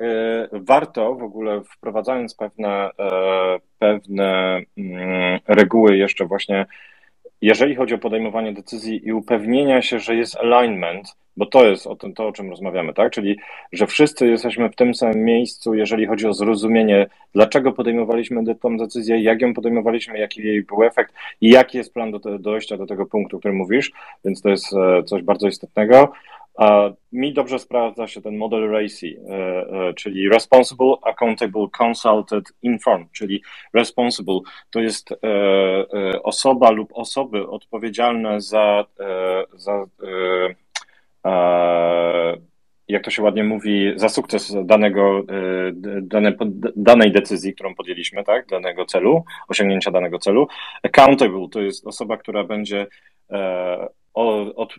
warto w ogóle wprowadzając pewne, pewne mm, reguły jeszcze właśnie jeżeli chodzi o podejmowanie decyzji i upewnienia się, że jest alignment, bo to jest o tym, to, o czym rozmawiamy, tak? Czyli, że wszyscy jesteśmy w tym samym miejscu, jeżeli chodzi o zrozumienie, dlaczego podejmowaliśmy tę decyzję, jak ją podejmowaliśmy, jaki jej był efekt i jaki jest plan do dojścia do tego punktu, o którym mówisz, więc to jest e, coś bardzo istotnego. Mi dobrze sprawdza się ten model RACI, e, e, czyli Responsible, Accountable, Consulted, Informed, czyli Responsible to jest osoba lub osoby odpowiedzialne za, za jak to się ładnie mówi, za sukces danego, dane, danej decyzji, którą podjęliśmy, tak, danego celu, osiągnięcia danego celu. Accountable to jest osoba, która będzie od, od,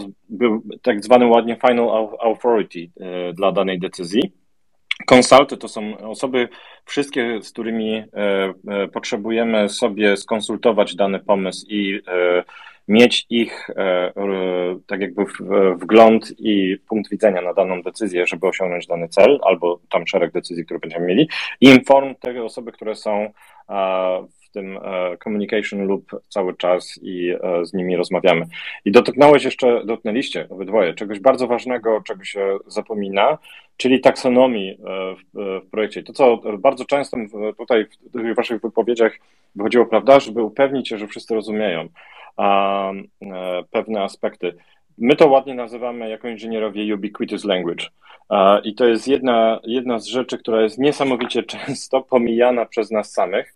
e, był tak zwany ładnie final authority e, dla danej decyzji. Konsulty to są osoby, wszystkie, z którymi e, potrzebujemy sobie skonsultować dany pomysł i mieć ich tak jakby wgląd i punkt widzenia na daną decyzję, żeby osiągnąć dany cel, albo tam szereg decyzji, które będziemy mieli, inform te osoby, które są w tym e, communication loop cały czas i e, z nimi rozmawiamy. I dotknąłeś jeszcze, dotknęliście obydwoje czegoś bardzo ważnego, czego się zapomina, czyli taksonomii e, w, w projekcie. To, co bardzo często tutaj w waszych wypowiedziach wychodziło, prawda, żeby upewnić się, że wszyscy rozumieją pewne aspekty. My to ładnie nazywamy jako inżynierowie ubiquitous language. I to jest jedna, jedna z rzeczy, która jest niesamowicie często pomijana przez nas samych,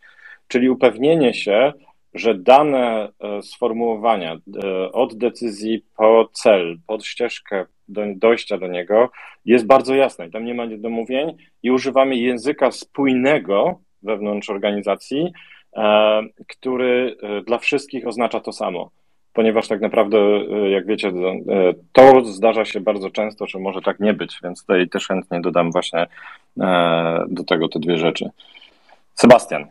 czyli upewnienie się, że dane e, sformułowania e, od decyzji po cel, pod ścieżkę do, dojścia do niego jest bardzo jasne. Tam nie ma niedomówień i używamy języka spójnego wewnątrz organizacji, e, który dla wszystkich oznacza to samo. Ponieważ tak naprawdę, jak wiecie, to zdarza się bardzo często, że może tak nie być, więc tutaj też chętnie dodam właśnie do tego te dwie rzeczy. Sebastian,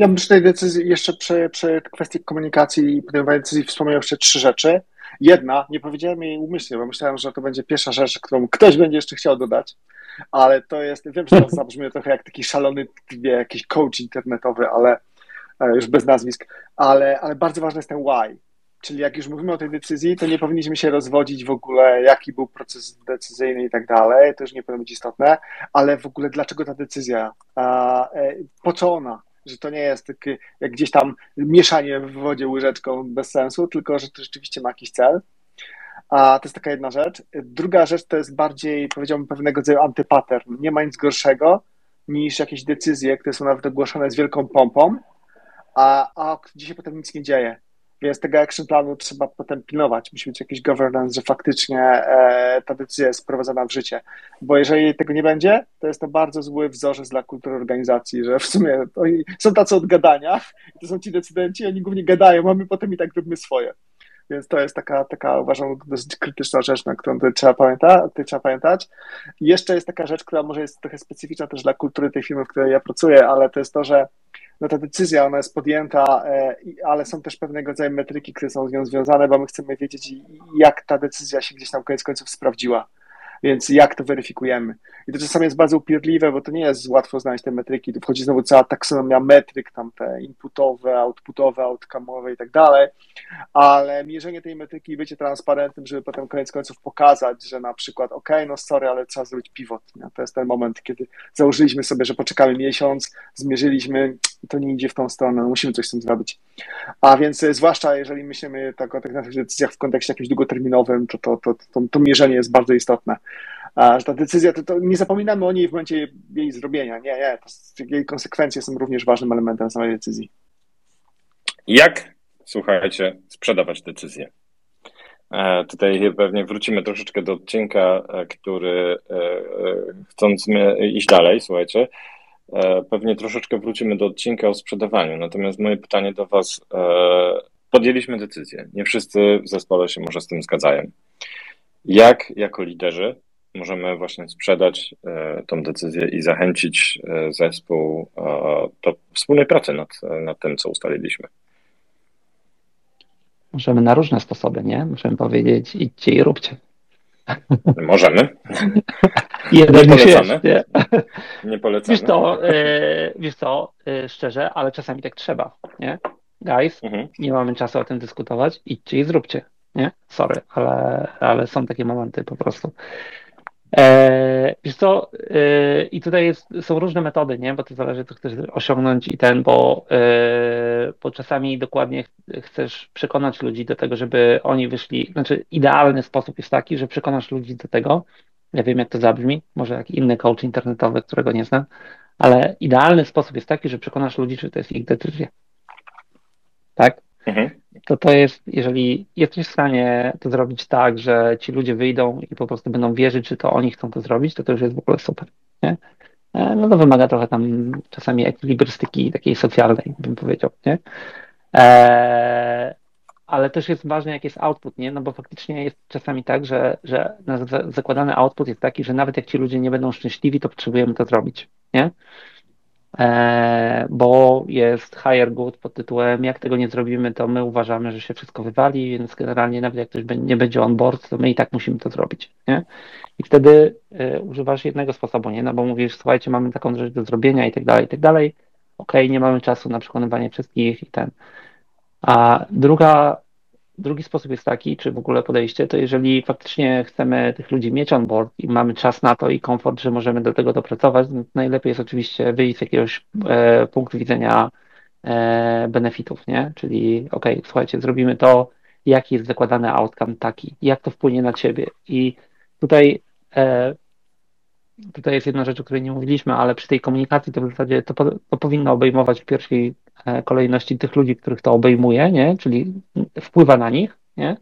ja bym przy tej decyzji, jeszcze przy, przy kwestii komunikacji i podejmowania decyzji wspomniał jeszcze trzy rzeczy. Jedna, nie powiedziałem jej umyślnie, bo myślałem, że to będzie pierwsza rzecz, którą ktoś będzie jeszcze chciał dodać, ale to jest, wiem, że to zabrzmi trochę jak taki szalony, wie, jakiś coach internetowy, ale e, już bez nazwisk, ale, ale bardzo ważny jest ten why. Czyli jak już mówimy o tej decyzji, to nie powinniśmy się rozwodzić w ogóle, jaki był proces decyzyjny i tak dalej, to już nie powinno być istotne, ale w ogóle dlaczego ta decyzja, e, po co ona, że to nie jest takie jak gdzieś tam mieszanie w wodzie łyżeczką bez sensu, tylko że to rzeczywiście ma jakiś cel. A to jest taka jedna rzecz. Druga rzecz to jest bardziej, powiedziałbym, pewnego rodzaju antypattern. Nie ma nic gorszego niż jakieś decyzje, które są nawet ogłoszone z wielką pompą, a, a gdzie się potem nic nie dzieje. Więc tego action planu trzeba potem pilnować. Musi być jakiś governance, że faktycznie e, ta decyzja jest wprowadzana w życie. Bo jeżeli tego nie będzie, to jest to bardzo zły wzorzec dla kultury organizacji, że w sumie są tacy od gadania, to są ci decydenci, oni głównie gadają, a my potem i tak robimy swoje. Więc to jest taka, taka uważam, dosyć krytyczna rzecz, na którą trzeba, pamięta, trzeba pamiętać. I jeszcze jest taka rzecz, która może jest trochę specyficzna też dla kultury tej firmy, w której ja pracuję, ale to jest to, że no ta decyzja, ona jest podjęta, e, ale są też pewnego rodzaju metryki, które są z nią związane, bo my chcemy wiedzieć, jak ta decyzja się gdzieś tam koniec końców sprawdziła. Więc jak to weryfikujemy? I to czasami jest bardzo upierdliwe, bo to nie jest łatwo znaleźć te metryki. Tu wchodzi znowu cała taksonomia metryk, tam te inputowe, outputowe, outcome'owe i tak dalej, ale mierzenie tej metryki bycie transparentnym, żeby potem koniec końców pokazać, że na przykład, ok, no sorry, ale trzeba zrobić pivot. To jest ten moment, kiedy założyliśmy sobie, że poczekamy miesiąc, zmierzyliśmy, to nie idzie w tą stronę, no musimy coś z tym zrobić. A więc e, zwłaszcza jeżeli myślimy tak o tych naszych decyzjach w kontekście jakimś długoterminowym, to to, to, to, to mierzenie jest bardzo istotne. A ta decyzja, to, to, nie zapominamy o niej w momencie jej zrobienia. Nie, nie, to, jej konsekwencje są również ważnym elementem samej decyzji. Jak, słuchajcie, sprzedawać decyzję? E, tutaj pewnie wrócimy troszeczkę do odcinka, e, który chcąc iść dalej, słuchajcie, pewnie troszeczkę wrócimy do odcinka o sprzedawaniu. Natomiast moje pytanie do Was. E, podjęliśmy decyzję. Nie wszyscy w zespole się może z tym zgadzają. Jak jako liderzy możemy właśnie sprzedać e, tą decyzję i zachęcić zespół do wspólnej pracy nad, nad tym, co ustaliliśmy? Możemy na różne sposoby, nie? Możemy powiedzieć idźcie i róbcie. Możemy. Jeden nie polecamy. Nie? nie polecamy. Wiesz co, e, wiesz co, e, szczerze, ale czasami tak trzeba, nie? Guys, mhm. nie mamy czasu o tym dyskutować, idźcie i zróbcie, nie? Sorry, ale, ale są takie momenty po prostu. E, wiesz co, e, i tutaj jest, są różne metody, nie? Bo to zależy, co chcesz osiągnąć i ten, bo, e, bo czasami dokładnie chcesz przekonać ludzi do tego, żeby oni wyszli, znaczy idealny sposób jest taki, że przekonasz ludzi do tego, ja wiem jak to zabrzmi, może jak inny coach internetowy, którego nie znam, ale idealny sposób jest taki, że przekonasz ludzi, że to jest ich decyzja. Tak? Mhm to to jest, jeżeli jesteś w stanie to zrobić tak, że ci ludzie wyjdą i po prostu będą wierzyć, że to oni chcą to zrobić, to to już jest w ogóle super. Nie? E, no to wymaga trochę tam czasami ekwilibrystyki takiej socjalnej, bym powiedział, nie? Eee, ale też jest ważne, jaki jest output, nie? No bo faktycznie jest czasami tak, że, że zakładany output jest taki, że nawet jak ci ludzie nie będą szczęśliwi, to potrzebujemy to zrobić, nie? E, bo jest higher good pod tytułem jak tego nie zrobimy, to my uważamy, że się wszystko wywali, więc generalnie nawet jak ktoś nie będzie on board, to my i tak musimy to zrobić, nie? I wtedy y, używasz jednego sposobu, nie? No bo mówisz, słuchajcie, mamy taką rzecz do zrobienia i tak dalej, i tak dalej. Okej, nie mamy czasu na przekonywanie wszystkich i ten. A druga Drugi sposób jest taki, czy w ogóle podejście, to jeżeli faktycznie chcemy tych ludzi mieć on board i mamy czas na to i komfort, że możemy do tego dopracować, no najlepiej jest oczywiście wyjść z jakiegoś e, punktu widzenia e, benefitów, nie? Czyli ok, słuchajcie, zrobimy to, jaki jest zakładany outcome taki, jak to wpłynie na ciebie. I tutaj e, tutaj jest jedna rzecz, o której nie mówiliśmy, ale przy tej komunikacji to w zasadzie to, to powinno obejmować w pierwszej kolejności tych ludzi, których to obejmuje, nie? czyli wpływa na nich, nie?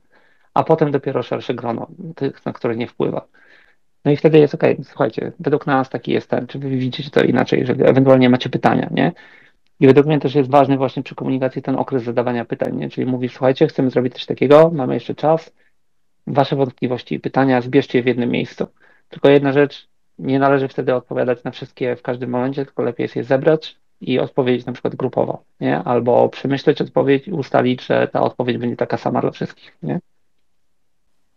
a potem dopiero szersze grono tych, na które nie wpływa. No i wtedy jest ok, słuchajcie, według nas taki jest ten, czy wy widzicie to inaczej, jeżeli ewentualnie macie pytania, nie? I według mnie też jest ważny właśnie przy komunikacji ten okres zadawania pytań, nie? Czyli mówisz, słuchajcie, chcemy zrobić coś takiego, mamy jeszcze czas, wasze wątpliwości i pytania zbierzcie je w jednym miejscu. Tylko jedna rzecz, nie należy wtedy odpowiadać na wszystkie w każdym momencie, tylko lepiej jest je zebrać i odpowiedzieć na przykład grupowo, nie? Albo przemyśleć odpowiedź i ustalić, że ta odpowiedź będzie taka sama dla wszystkich, nie?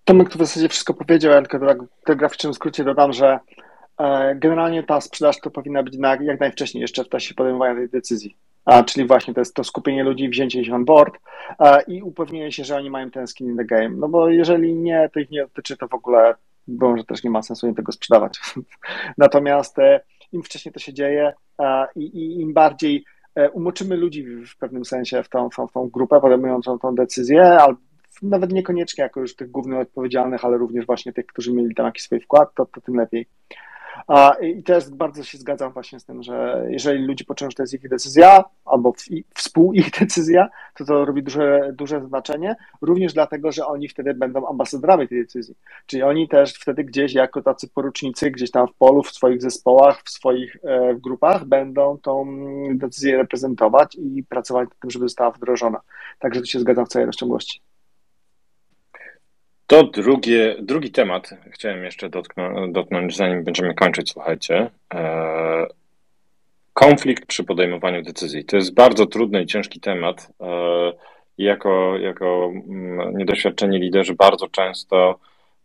Tomek tu w zasadzie wszystko powiedział, ja tylko w telegraficznym skrócie dodam, że e, generalnie ta sprzedaż to powinna być na, jak najwcześniej, jeszcze w czasie podejmowania tej decyzji. A, czyli właśnie to jest to skupienie ludzi, wzięcie ich on board a, i upewnienie się, że oni mają ten skin in the game. No bo jeżeli nie, to ich nie dotyczy to w ogóle bo że też nie ma sensu im tego sprzedawać. Natomiast e, im wcześniej to się dzieje i, i im bardziej e, umoczymy ludzi w pewnym sensie w tą, w tą, w tą grupę podejmującą tą decyzję, albo nawet niekoniecznie jako już tych głównych odpowiedzialnych, ale również właśnie tych, którzy mieli tam jakiś swój wkład, to, to tym lepiej. I też bardzo się zgadzam właśnie z tym, że jeżeli ludzie poczują, że to jest ich decyzja, albo współ ich decyzja, to to robi duże, duże znaczenie, również dlatego, że oni wtedy będą ambasadorami tej decyzji. Czyli oni też wtedy gdzieś jako tacy porucznicy, gdzieś tam w polu, w swoich zespołach, w swoich e, grupach będą tą decyzję reprezentować i pracować nad tym, żeby została wdrożona. Także tu się zgadzam w całej rozciągłości. To drugie, drugi temat chciałem jeszcze dotknąć, dotknąć, zanim będziemy kończyć, słuchajcie. E, konflikt przy podejmowaniu decyzji. To jest bardzo trudny i ciężki temat. E, jako, jako mm, niedoświadczeni liderzy bardzo często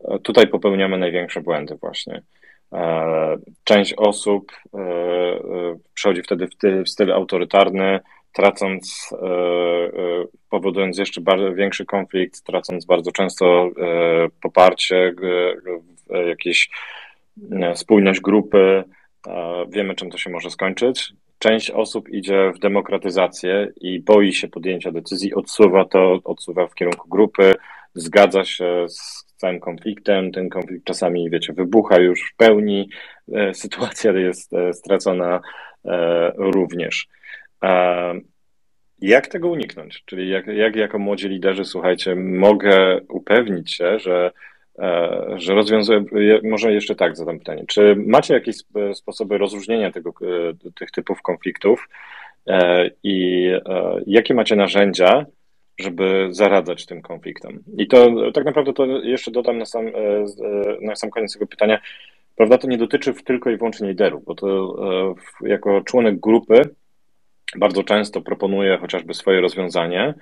e, tutaj popełniamy największe błędy właśnie. Część osób przechodzi wtedy w styl autorytarny, tracąc, e, e, powodując jeszcze większy konflikt, tracąc bardzo często e, poparcie, jakieś spójność grupy. Wiemy, czym to się może skończyć. Część osób idzie w demokratyzację i boi się podjęcia decyzji, odsuwa to, odsuwa w kierunku grupy, zgadza się z całym konfliktem. Ten konflikt czasami, wiecie, wybucha już w pełni, sytuacja jest stracona również. Jak tego uniknąć? Czyli jak, jak jako młodzi liderzy, słuchajcie, mogę upewnić się, że, e, że rozwiązuję, może jeszcze tak zadam pytanie, czy macie jakieś sposoby rozróżnienia tego, e, tych typów konfliktów e, i jakie macie narzędzia, żeby zaradzać tym konfliktom? I to tak naprawdę to jeszcze dodam na sam, na sam koniec tego pytania, prawda, to nie dotyczy tylko i wyłącznie liderów, bo to jako członek grupy bardzo często proponuje chociażby swoje rozwiązanie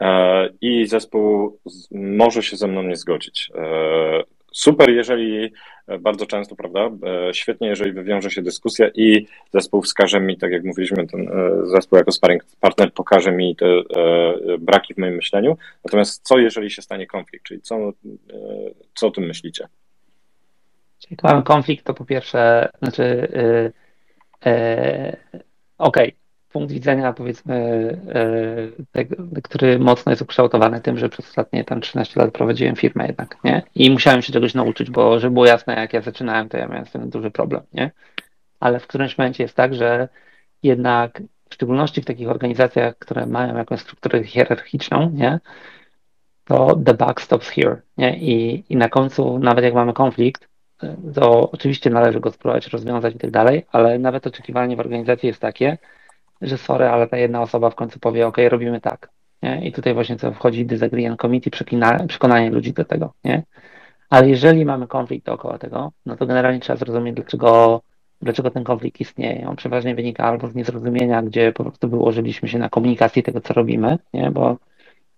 e, i zespół może się ze mną nie zgodzić. E, super, jeżeli e, bardzo często, prawda? Świetnie, jeżeli wywiąże się dyskusja i zespół wskaże mi, tak jak mówiliśmy, ten zespół jako sparring partner pokaże mi te braki w moim myśleniu. Natomiast co, jeżeli się stanie konflikt? Czyli co, co o tym myślicie? Czyli konflikt, to po pierwsze, znaczy, yy, yy, okej, okay punkt widzenia, powiedzmy, e, tego, który mocno jest ukształtowany tym, że przez ostatnie tam 13 lat prowadziłem firmę jednak, nie? I musiałem się czegoś nauczyć, bo żeby było jasne, jak ja zaczynałem, to ja miałem z tym duży problem, nie? Ale w którymś momencie jest tak, że jednak w szczególności w takich organizacjach, które mają jakąś strukturę hierarchiczną, nie? To the buck stops here, nie? I, I na końcu, nawet jak mamy konflikt, to oczywiście należy go spróbować rozwiązać i tak dalej, ale nawet oczekiwanie w organizacji jest takie, że sorry, ale ta jedna osoba w końcu powie, ok, robimy tak. Nie? I tutaj właśnie co wchodzi disagreement committee, przekonanie ludzi do tego. Nie? Ale jeżeli mamy konflikt dookoła tego, no to generalnie trzeba zrozumieć, dlaczego dlaczego ten konflikt istnieje. On przeważnie wynika albo z niezrozumienia, gdzie po prostu wyłożyliśmy się na komunikacji tego, co robimy, nie? bo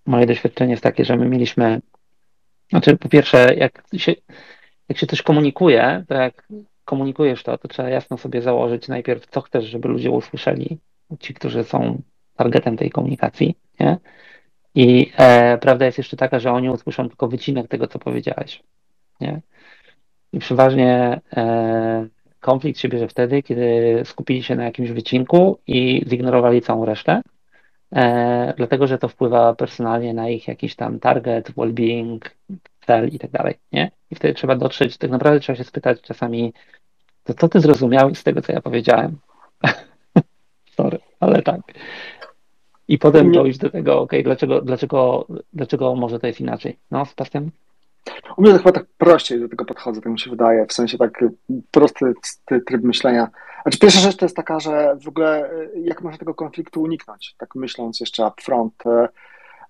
moje doświadczenie jest takie, że my mieliśmy, znaczy po pierwsze, jak się, jak się coś komunikuje, to jak komunikujesz to, to trzeba jasno sobie założyć najpierw, co chcesz, żeby ludzie usłyszeli, ci, którzy są targetem tej komunikacji, nie? I e, prawda jest jeszcze taka, że oni usłyszą tylko wycinek tego, co powiedziałeś, nie? I przeważnie e, konflikt się bierze wtedy, kiedy skupili się na jakimś wycinku i zignorowali całą resztę, e, dlatego że to wpływa personalnie na ich jakiś tam target, well-being, cel i tak dalej, nie? I wtedy trzeba dotrzeć, tak naprawdę trzeba się spytać czasami, to co ty zrozumiałeś z tego, co ja powiedziałem? Sorry, ale tak. I potem dojść do tego, ok, dlaczego, dlaczego, dlaczego może to jest inaczej? No, Sebastian? U mnie to chyba tak prościej do tego podchodzę, tak mi się wydaje, w sensie tak prosty tryb myślenia. Znaczy pierwsza rzecz to jest taka, że w ogóle jak można tego konfliktu uniknąć, tak myśląc jeszcze upfront.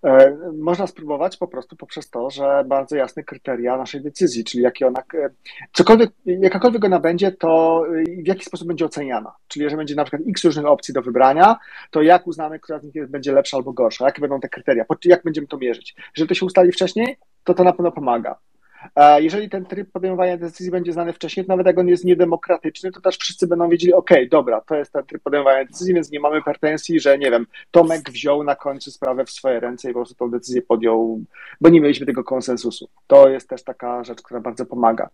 E, można spróbować po prostu poprzez to, że bardzo jasne kryteria naszej decyzji, czyli jakie ona, e, cokolwiek, jakakolwiek ona będzie, to w jaki sposób będzie oceniana. Czyli jeżeli będzie na przykład x różnych opcji do wybrania, to jak uznamy, która z nich będzie lepsza albo gorsza, jakie będą te kryteria, jak będziemy to mierzyć. Jeżeli to się ustali wcześniej, to to na pewno pomaga. Jeżeli ten tryb podejmowania decyzji będzie znany wcześniej, to nawet jak on jest niedemokratyczny, to też wszyscy będą wiedzieli, ok, dobra, to jest ten tryb podejmowania decyzji, więc nie mamy pretensji, że nie wiem, Tomek wziął na końcu sprawę w swoje ręce i po prostu tą decyzję podjął, bo nie mieliśmy tego konsensusu. To jest też taka rzecz, która bardzo pomaga.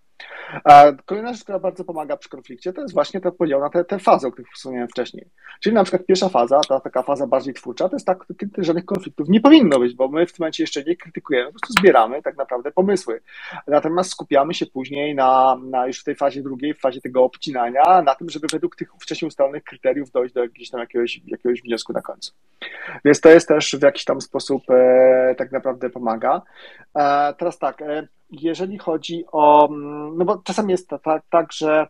Kolejna rzecz, która bardzo pomaga przy konflikcie, to jest właśnie ten podział na te, te fazy, o których wspomniałem wcześniej. Czyli na przykład pierwsza faza, ta taka faza bardziej twórcza, to jest tak, żadnych konfliktów nie powinno być, bo my w tym momencie jeszcze nie krytykujemy, po prostu zbieramy tak naprawdę pomysły. Natomiast skupiamy się później na, na już w tej fazie drugiej, w fazie tego obcinania, na tym, żeby według tych wcześniej ustalonych kryteriów dojść do jakiegoś tam jakiegoś, jakiegoś wniosku na końcu. Więc to jest też w jakiś tam sposób e, tak naprawdę pomaga. E, teraz tak, e, jeżeli chodzi o, mm, no bo czasami jest tak, tak że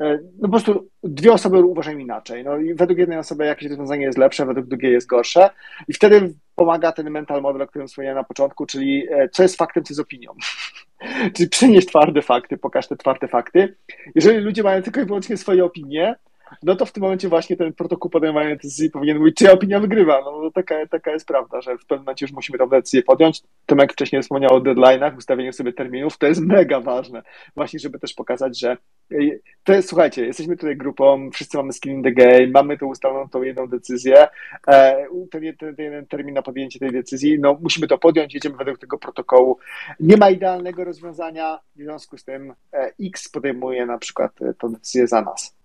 no po prostu dwie osoby uważają inaczej. No i według jednej osoby jakieś rozwiązanie jest lepsze, według drugiej jest gorsze. I wtedy pomaga ten mental model, o którym wspomniałem na początku, czyli e, co jest faktem, co jest opinią. czyli przynieś twarde fakty, pokaż te twarde fakty. Jeżeli ludzie mają tylko i wyłącznie swoje opinie, no to w tym momencie właśnie ten protokół podejmowania decyzji powinien mówić, czyja opinia wygrywa. No, no taka, taka jest prawda, że w pewnym momencie już musimy tę decyzję podjąć. Tomek wcześniej wspomniał o deadline'ach, ustawieniu sobie terminów, to jest mega ważne. Właśnie, żeby też pokazać, że to jest, słuchajcie, jesteśmy tutaj grupą, wszyscy mamy skin in the game, mamy tu ustaloną tą jedną decyzję, e, ten, ten, ten jeden termin na podjęcie tej decyzji, no musimy to podjąć, jedziemy według tego protokołu. Nie ma idealnego rozwiązania, w związku z tym e, X podejmuje na przykład e, tę decyzję za nas.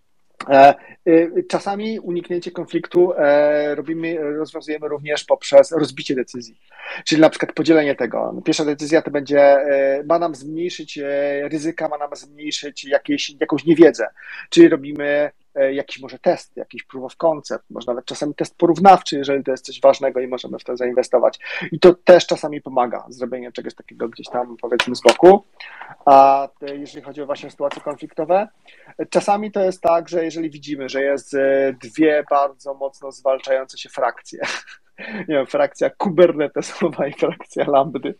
E, y, czasami uniknięcie konfliktu e, robimy, rozwiązujemy również poprzez rozbicie decyzji, czyli na przykład podzielenie tego. Pierwsza decyzja to będzie, e, ma nam zmniejszyć ryzyka, ma nam zmniejszyć jakieś, jakąś niewiedzę, czyli robimy jakiś może test, jakiś proof of concept, może nawet czasami test porównawczy, jeżeli to jest coś ważnego i możemy w to zainwestować. I to też czasami pomaga, zrobienie czegoś takiego gdzieś tam powiedzmy z boku. A jeżeli chodzi o właśnie sytuacje konfliktowe, czasami to jest tak, że jeżeli widzimy, że jest e, dwie bardzo mocno zwalczające się frakcje, nie wiem, frakcja kubernetesowa i frakcja lambdy,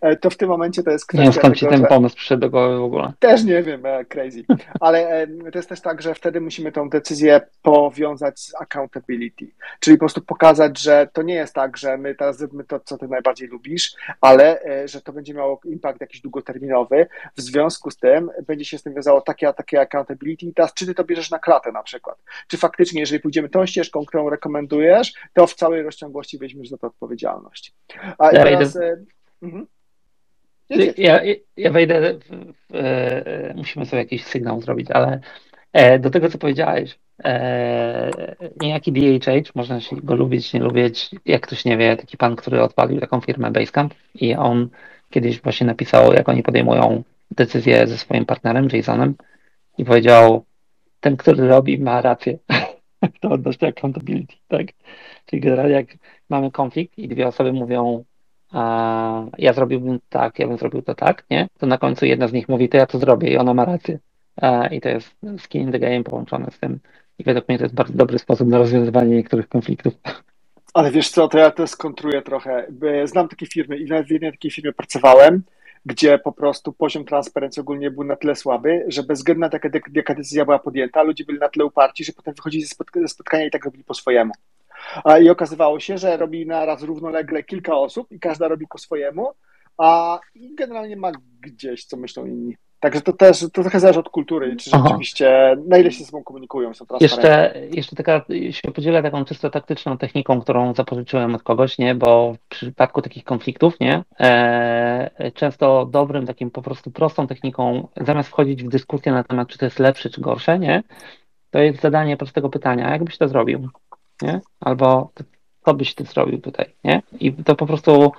e, to w tym momencie to jest kwestia... Nie wiem, skąd ci ten pomysł przyszedł do głowy w ogóle. Też nie wiem, e, crazy. Ale e, to jest też tak, że wtedy musimy tą decyzję powiązać z accountability, czyli po prostu pokazać, że to nie jest tak, że my teraz zrobimy to, co ty najbardziej lubisz, ale że to będzie miało impact jakiś długoterminowy. W związku z tym będzie się z tym wiązało takie a takie accountability i teraz czy ty to bierzesz na klatę na przykład. Czy faktycznie, jeżeli pójdziemy tą ścieżką, którą rekomendujesz, to w całej rozciągnięciu ciągłości weźmiesz za to odpowiedzialność. A ja teraz... Wejdę... Mhm. Ja, ja wejdę, w, w, e, musimy sobie jakiś sygnał zrobić, ale e, do tego, co powiedziałeś, e, niejaki DHH, można się go lubić, nie lubić, jak ktoś nie wie, taki pan, który odpalił taką firmę Basecamp i on kiedyś właśnie napisał, jak oni podejmują decyzję ze swoim partnerem, Jasonem i powiedział, ten, który robi, ma rację. to odnośnie accountability, tak? Czyli generalnie jak mamy konflikt i dwie osoby mówią, a ja zrobiłbym tak, ja bym zrobił to tak, nie? To na końcu jedna z nich mówi, to ja to zrobię i ona ma rację. I to jest skin in the game połączone z tym. I według mnie to jest bardzo dobry sposób na rozwiązywanie niektórych konfliktów. Ale wiesz co, to ja to skontruję trochę. Znam takie firmy i nawet w jednej takiej firmie pracowałem, gdzie po prostu poziom transparencji ogólnie był na tyle słaby, że bez względu na to, jaka, decyzja była podjęta, ludzie byli na tyle uparci, że potem wychodzili ze spotkania i tak robili po swojemu. I okazywało się, że robi na raz równolegle kilka osób i każda robi po swojemu, a generalnie ma gdzieś, co myślą inni. Także to też to trochę zależy od kultury, czy Aha. rzeczywiście na ile się ze sobą komunikują, są. Jeszcze, jeszcze taka się podzielę taką czysto taktyczną techniką, którą zapożyczyłem od kogoś, nie? Bo w przypadku takich konfliktów, nie? E, często dobrym, takim po prostu prostą techniką, zamiast wchodzić w dyskusję na temat, czy to jest lepsze, czy gorsze, nie? To jest zadanie prostego pytania, jak byś to zrobił, nie? Albo co byś ty zrobił tutaj, nie? I to po prostu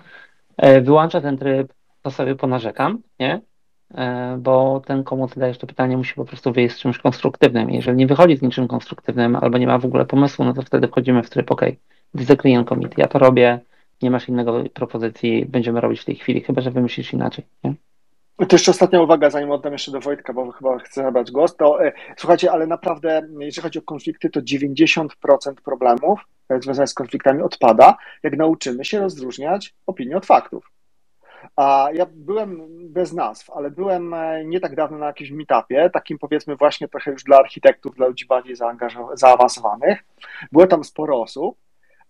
e, wyłącza ten tryb, to sobie ponarzekam, nie? E, bo ten, komu zadajesz to pytanie, musi po prostu wyjść z czymś konstruktywnym. Jeżeli nie wychodzi z niczym konstruktywnym albo nie ma w ogóle pomysłu, no to wtedy wchodzimy w tryb, OK, disagree and commit. Ja to robię, nie masz innego propozycji, będziemy robić w tej chwili, chyba że wymyślisz inaczej. Nie? To jeszcze ostatnia uwaga, zanim oddam jeszcze do Wojtka, bo chyba chcę zabrać głos. To e, słuchajcie, ale naprawdę, jeżeli chodzi o konflikty, to 90% problemów e, związanych z konfliktami odpada, jak nauczymy się rozróżniać opinię od faktów. A ja byłem bez nazw, ale byłem e, nie tak dawno na jakimś meetupie, takim powiedzmy właśnie trochę już dla architektów, dla ludzi bardziej zaawansowanych. Było tam sporo osób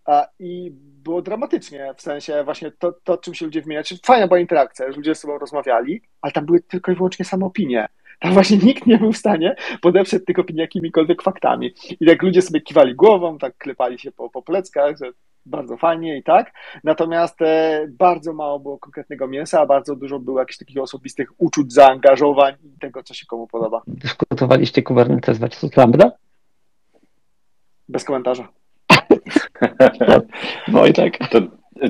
a, i było dramatycznie, w sensie właśnie to, to czym się ludzie wymieniali. Fajna była interakcja, że ludzie ze sobą rozmawiali, ale tam były tylko i wyłącznie same opinie. Tam właśnie nikt nie był w stanie podeprzeć tych opinii jakimikolwiek faktami. I tak ludzie sobie kiwali głową, tak klepali się po, po pleckach, że bardzo fajnie i tak. Natomiast e, bardzo mało było konkretnego mięsa, a bardzo dużo było jakichś takich osobistych uczuć, zaangażowań i tego, co się komu podoba. Dyskutowaliście Kubernetes versus Lambda? Bez komentarza. Wojtek. To,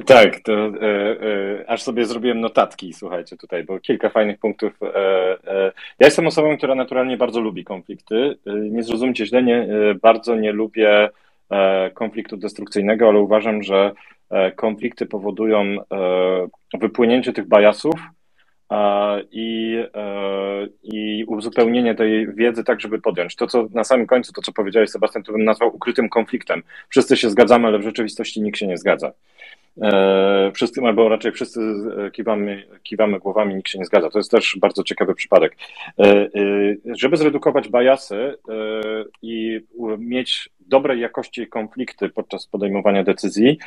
tak, to e, e, aż sobie zrobiłem notatki, słuchajcie, tutaj, bo kilka fajnych punktów. E, e, ja jestem osobą, która naturalnie bardzo lubi konflikty. E, nie zrozumcie źle, nie, e, bardzo nie lubię konfliktu destrukcyjnego, ale uważam, że e, konflikty powodują e, wypłynięcie tych bajasów e, i, e, i uzupełnienie tej wiedzy tak, żeby podjąć. To, co na samym końcu, to co powiedziałeś, Sebastian, to bym nazwał ukrytym konfliktem. Wszyscy się zgadzamy, ale w rzeczywistości nikt się nie zgadza. E, Wszyscy, albo raczej wszyscy e, kiwamy, kiwamy głowami, nikt się nie zgadza. To jest też bardzo ciekawy przypadek. E, e, Żeby zredukować bajasy e, i mieć dobrej jakości konflikty podczas podejmowania decyzji,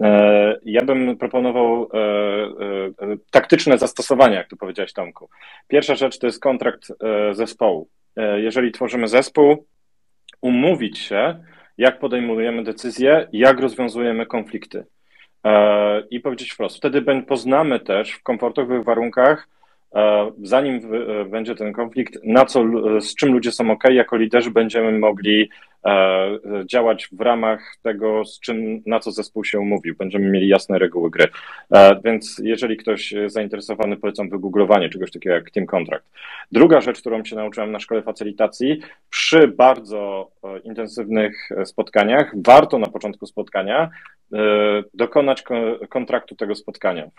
e, ja bym proponował e, e, taktyczne zastosowania, jak tu powiedziałeś, Tomku. Pierwsza rzecz to jest kontrakt zespołu. Jeżeli tworzymy zespół, umówić się, jak podejmujemy decyzje, jak rozwiązujemy konflikty. I powiedzieć wprost. Wtedy poznamy też w komfortowych warunkach, zanim będzie ten konflikt, na co, z czym ludzie są ok, jako liderzy będziemy mogli działać w ramach tego, z czym, na co zespół się umówił. Będziemy mieli jasne reguły gry. E, Więc jeżeli ktoś zainteresowany, polecam wygooglowanie czegoś takiego jak Team Contract. Druga rzecz, którą się nauczyłem na szkole facylitacji, przy bardzo e, intensywnych e, spotkaniach, warto na początku spotkania e, dokonać ko- kontraktu tego spotkania,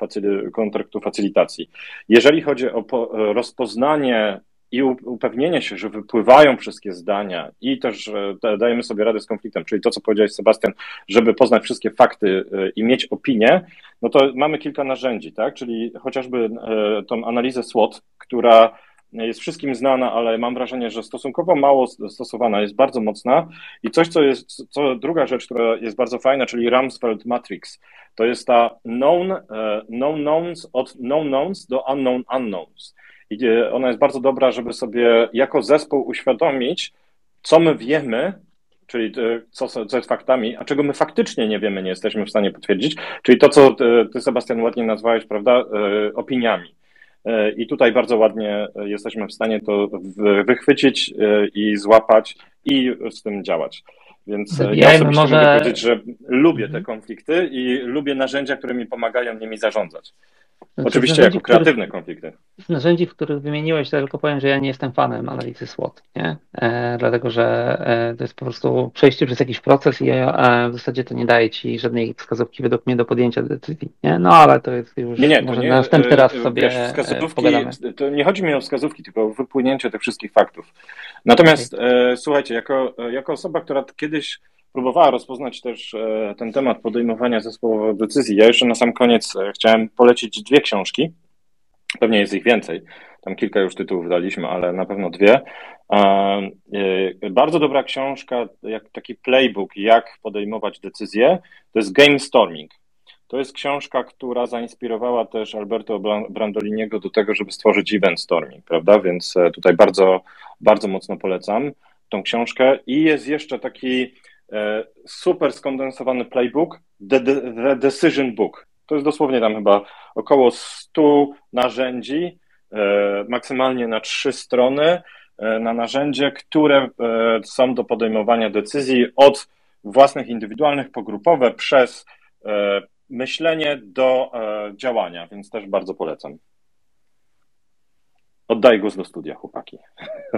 kontraktu facylitacji. Jeżeli chodzi o po- e, rozpoznanie i upewnienie się, że wypływają wszystkie zdania i też dajemy sobie radę z konfliktem, czyli to, co powiedziałeś, Sebastian, żeby poznać wszystkie fakty e, i mieć opinię, no to mamy kilka narzędzi, tak? Czyli chociażby e, tą analizę SWOT, która jest wszystkim znana, ale mam wrażenie, że stosunkowo mało stosowana, jest bardzo mocna. I coś, co jest, co druga rzecz, która jest bardzo fajna, czyli Rumsfeld Matrix. To jest ta known, e, known knowns od known knowns do unknown unknowns. I e, ona jest bardzo dobra, żeby sobie jako zespół uświadomić, co my wiemy, czyli e, co, co jest faktami, a czego my faktycznie nie wiemy, nie jesteśmy w stanie potwierdzić, czyli to, co e, ty, Sebastian, ładnie nazwałeś, prawda, opiniami. I tutaj bardzo ładnie jesteśmy w stanie to wychwycić i złapać i z tym działać. Więc e, ja Zabijajmy osobiście może- mogę powiedzieć, że lubię te Mhm. konflikty i lubię narzędzia, które mi pomagają nimi zarządzać. Znaczy, Oczywiście jako kreatywne konflikty. Z narzędzi, w których wymieniłeś, to tylko powiem, że ja nie jestem fanem analizy SWOT, nie? E, dlatego, że e, to jest po prostu przejście przez jakiś proces i e, w zasadzie to nie daje ci żadnej wskazówki według mnie do podjęcia decyzji, nie? No ale to jest już, Nie, nie, może nie, na następny raz e, sobie wiesz, wskazówki, pogadamy. to nie chodzi mi o wskazówki, tylko o wypłynięcie tych wszystkich faktów. Natomiast e, słuchajcie, jako, e, jako osoba, która kiedyś próbowała rozpoznać też e, ten temat podejmowania zespołowych decyzji, ja jeszcze na sam koniec e, chciałem polecić dwie książki. Pewnie jest ich więcej. Tam kilka już tytułów daliśmy, ale na pewno dwie. Bardzo dobra książka, jak taki playbook, jak podejmować decyzje, to jest Game Storming. To jest książka, która zainspirowała też Alberto Brandoliniego do tego, żeby stworzyć Event Storming, prawda? Więc e, tutaj bardzo, bardzo mocno polecam tą książkę. I jest jeszcze taki e, super skondensowany playbook, The, The Decision Book. To jest dosłownie tam chyba około 100 narzędzi, e, maksymalnie na trzy strony, na narzędzie, które są do podejmowania decyzji od własnych, indywidualnych, pogrupowe, przez myślenie do e, działania, więc też bardzo polecam. Oddaję głos do studia, chłopaki.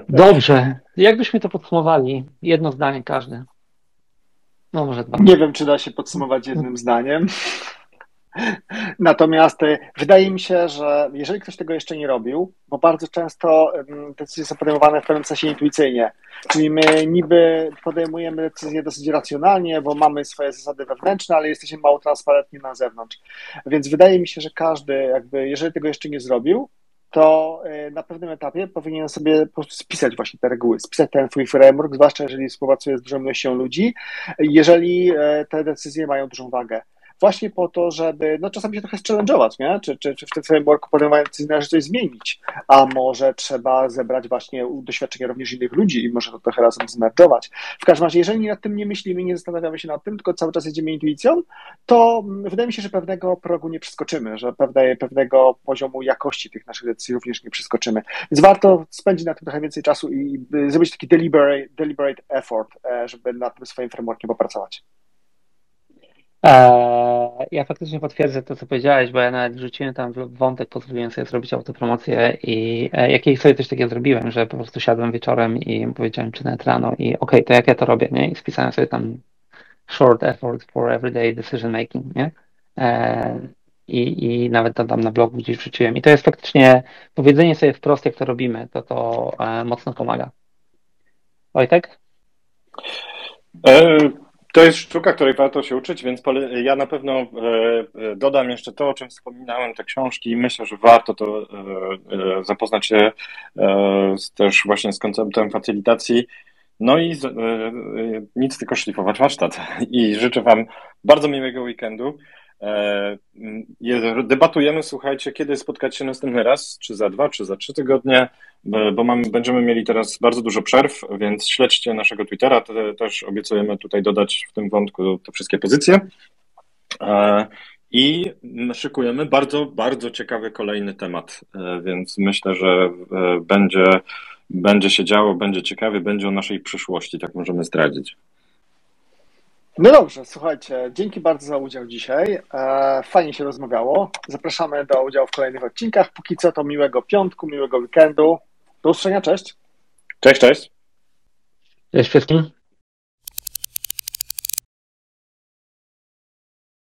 Dobrze. Jakbyśmy to podsumowali? Jedno zdanie każde. No może dwa. Nie wiem, czy da się podsumować jednym zdaniem. Natomiast e, wydaje mi się, że jeżeli ktoś tego jeszcze nie robił, bo bardzo często decyzje są podejmowane w pewnym sensie intuicyjnie, czyli my niby podejmujemy decyzje dosyć racjonalnie, bo mamy swoje zasady wewnętrzne, ale jesteśmy mało transparentni na zewnątrz. Więc wydaje mi się, że każdy, jakby, jeżeli tego jeszcze nie zrobił, to e, na pewnym etapie powinien sobie po prostu spisać właśnie te reguły, spisać ten swój framework, zwłaszcza jeżeli współpracuje z dużą ilością ludzi, jeżeli e, te decyzje mają dużą wagę właśnie po to, żeby no czasami się trochę challenge'ować, nie? Czy, czy, czy w tym frameworku decyzji należy coś zmienić, a może trzeba zebrać właśnie doświadczenia również innych ludzi i może to trochę razem zmerdować. W każdym razie, jeżeli nad tym nie myślimy, nie zastanawiamy się nad tym, tylko cały czas jedziemy intuicją, to wydaje mi się, że pewnego progu nie przeskoczymy, że pewne, pewnego poziomu jakości tych naszych decyzji również nie przeskoczymy. Więc warto spędzić na tym trochę więcej czasu i zrobić taki deliberate, deliberate effort, e, żeby nad tym swoim frameworkiem popracować. Eee, ja faktycznie potwierdzę to, co powiedziałeś, bo ja nawet wrzuciłem tam wątek, pozwoliłem sobie zrobić autopromocję i e, jakieś sobie coś takiego zrobiłem, że po prostu siadłem wieczorem i powiedziałem, czy nawet rano i okej, okay, to jak ja to robię, nie? I spisałem sobie tam short effort for everyday decision making, nie? Eee, I, I nawet tam na blogu gdzieś wrzuciłem. I to jest faktycznie powiedzenie sobie wprost, jak to robimy, to to e, mocno pomaga. Wojtek? E, to jest sztuka, której warto się uczyć, więc ja na pewno e, e, dodam jeszcze to, o czym wspominałem, te książki i myślę, że warto to e, zapoznać się też właśnie z konceptem facylitacji. No i nic tylko szlifować warsztat. I życzę Wam bardzo miłego weekendu. Debatujemy, słuchajcie, kiedy spotkać się następny raz, czy za dwa, czy za trzy tygodnie bo mamy, będziemy mieli teraz bardzo dużo przerw, więc śledźcie naszego Twittera. Te, też obiecujemy tutaj dodać w tym wątku te wszystkie pozycje. E, I szykujemy bardzo, bardzo ciekawy kolejny temat, e, więc myślę, że e, będzie, będzie się działo, będzie ciekawie, będzie o naszej przyszłości, tak możemy zdradzić. No dobrze, słuchajcie, dzięki bardzo za udział dzisiaj. Fajnie się rozmawiało. Zapraszamy do udziału w kolejnych odcinkach. Póki co to miłego piątku, miłego weekendu. Do usłyszenia, cześć. Cześć, cześć. Cześć wszystkim.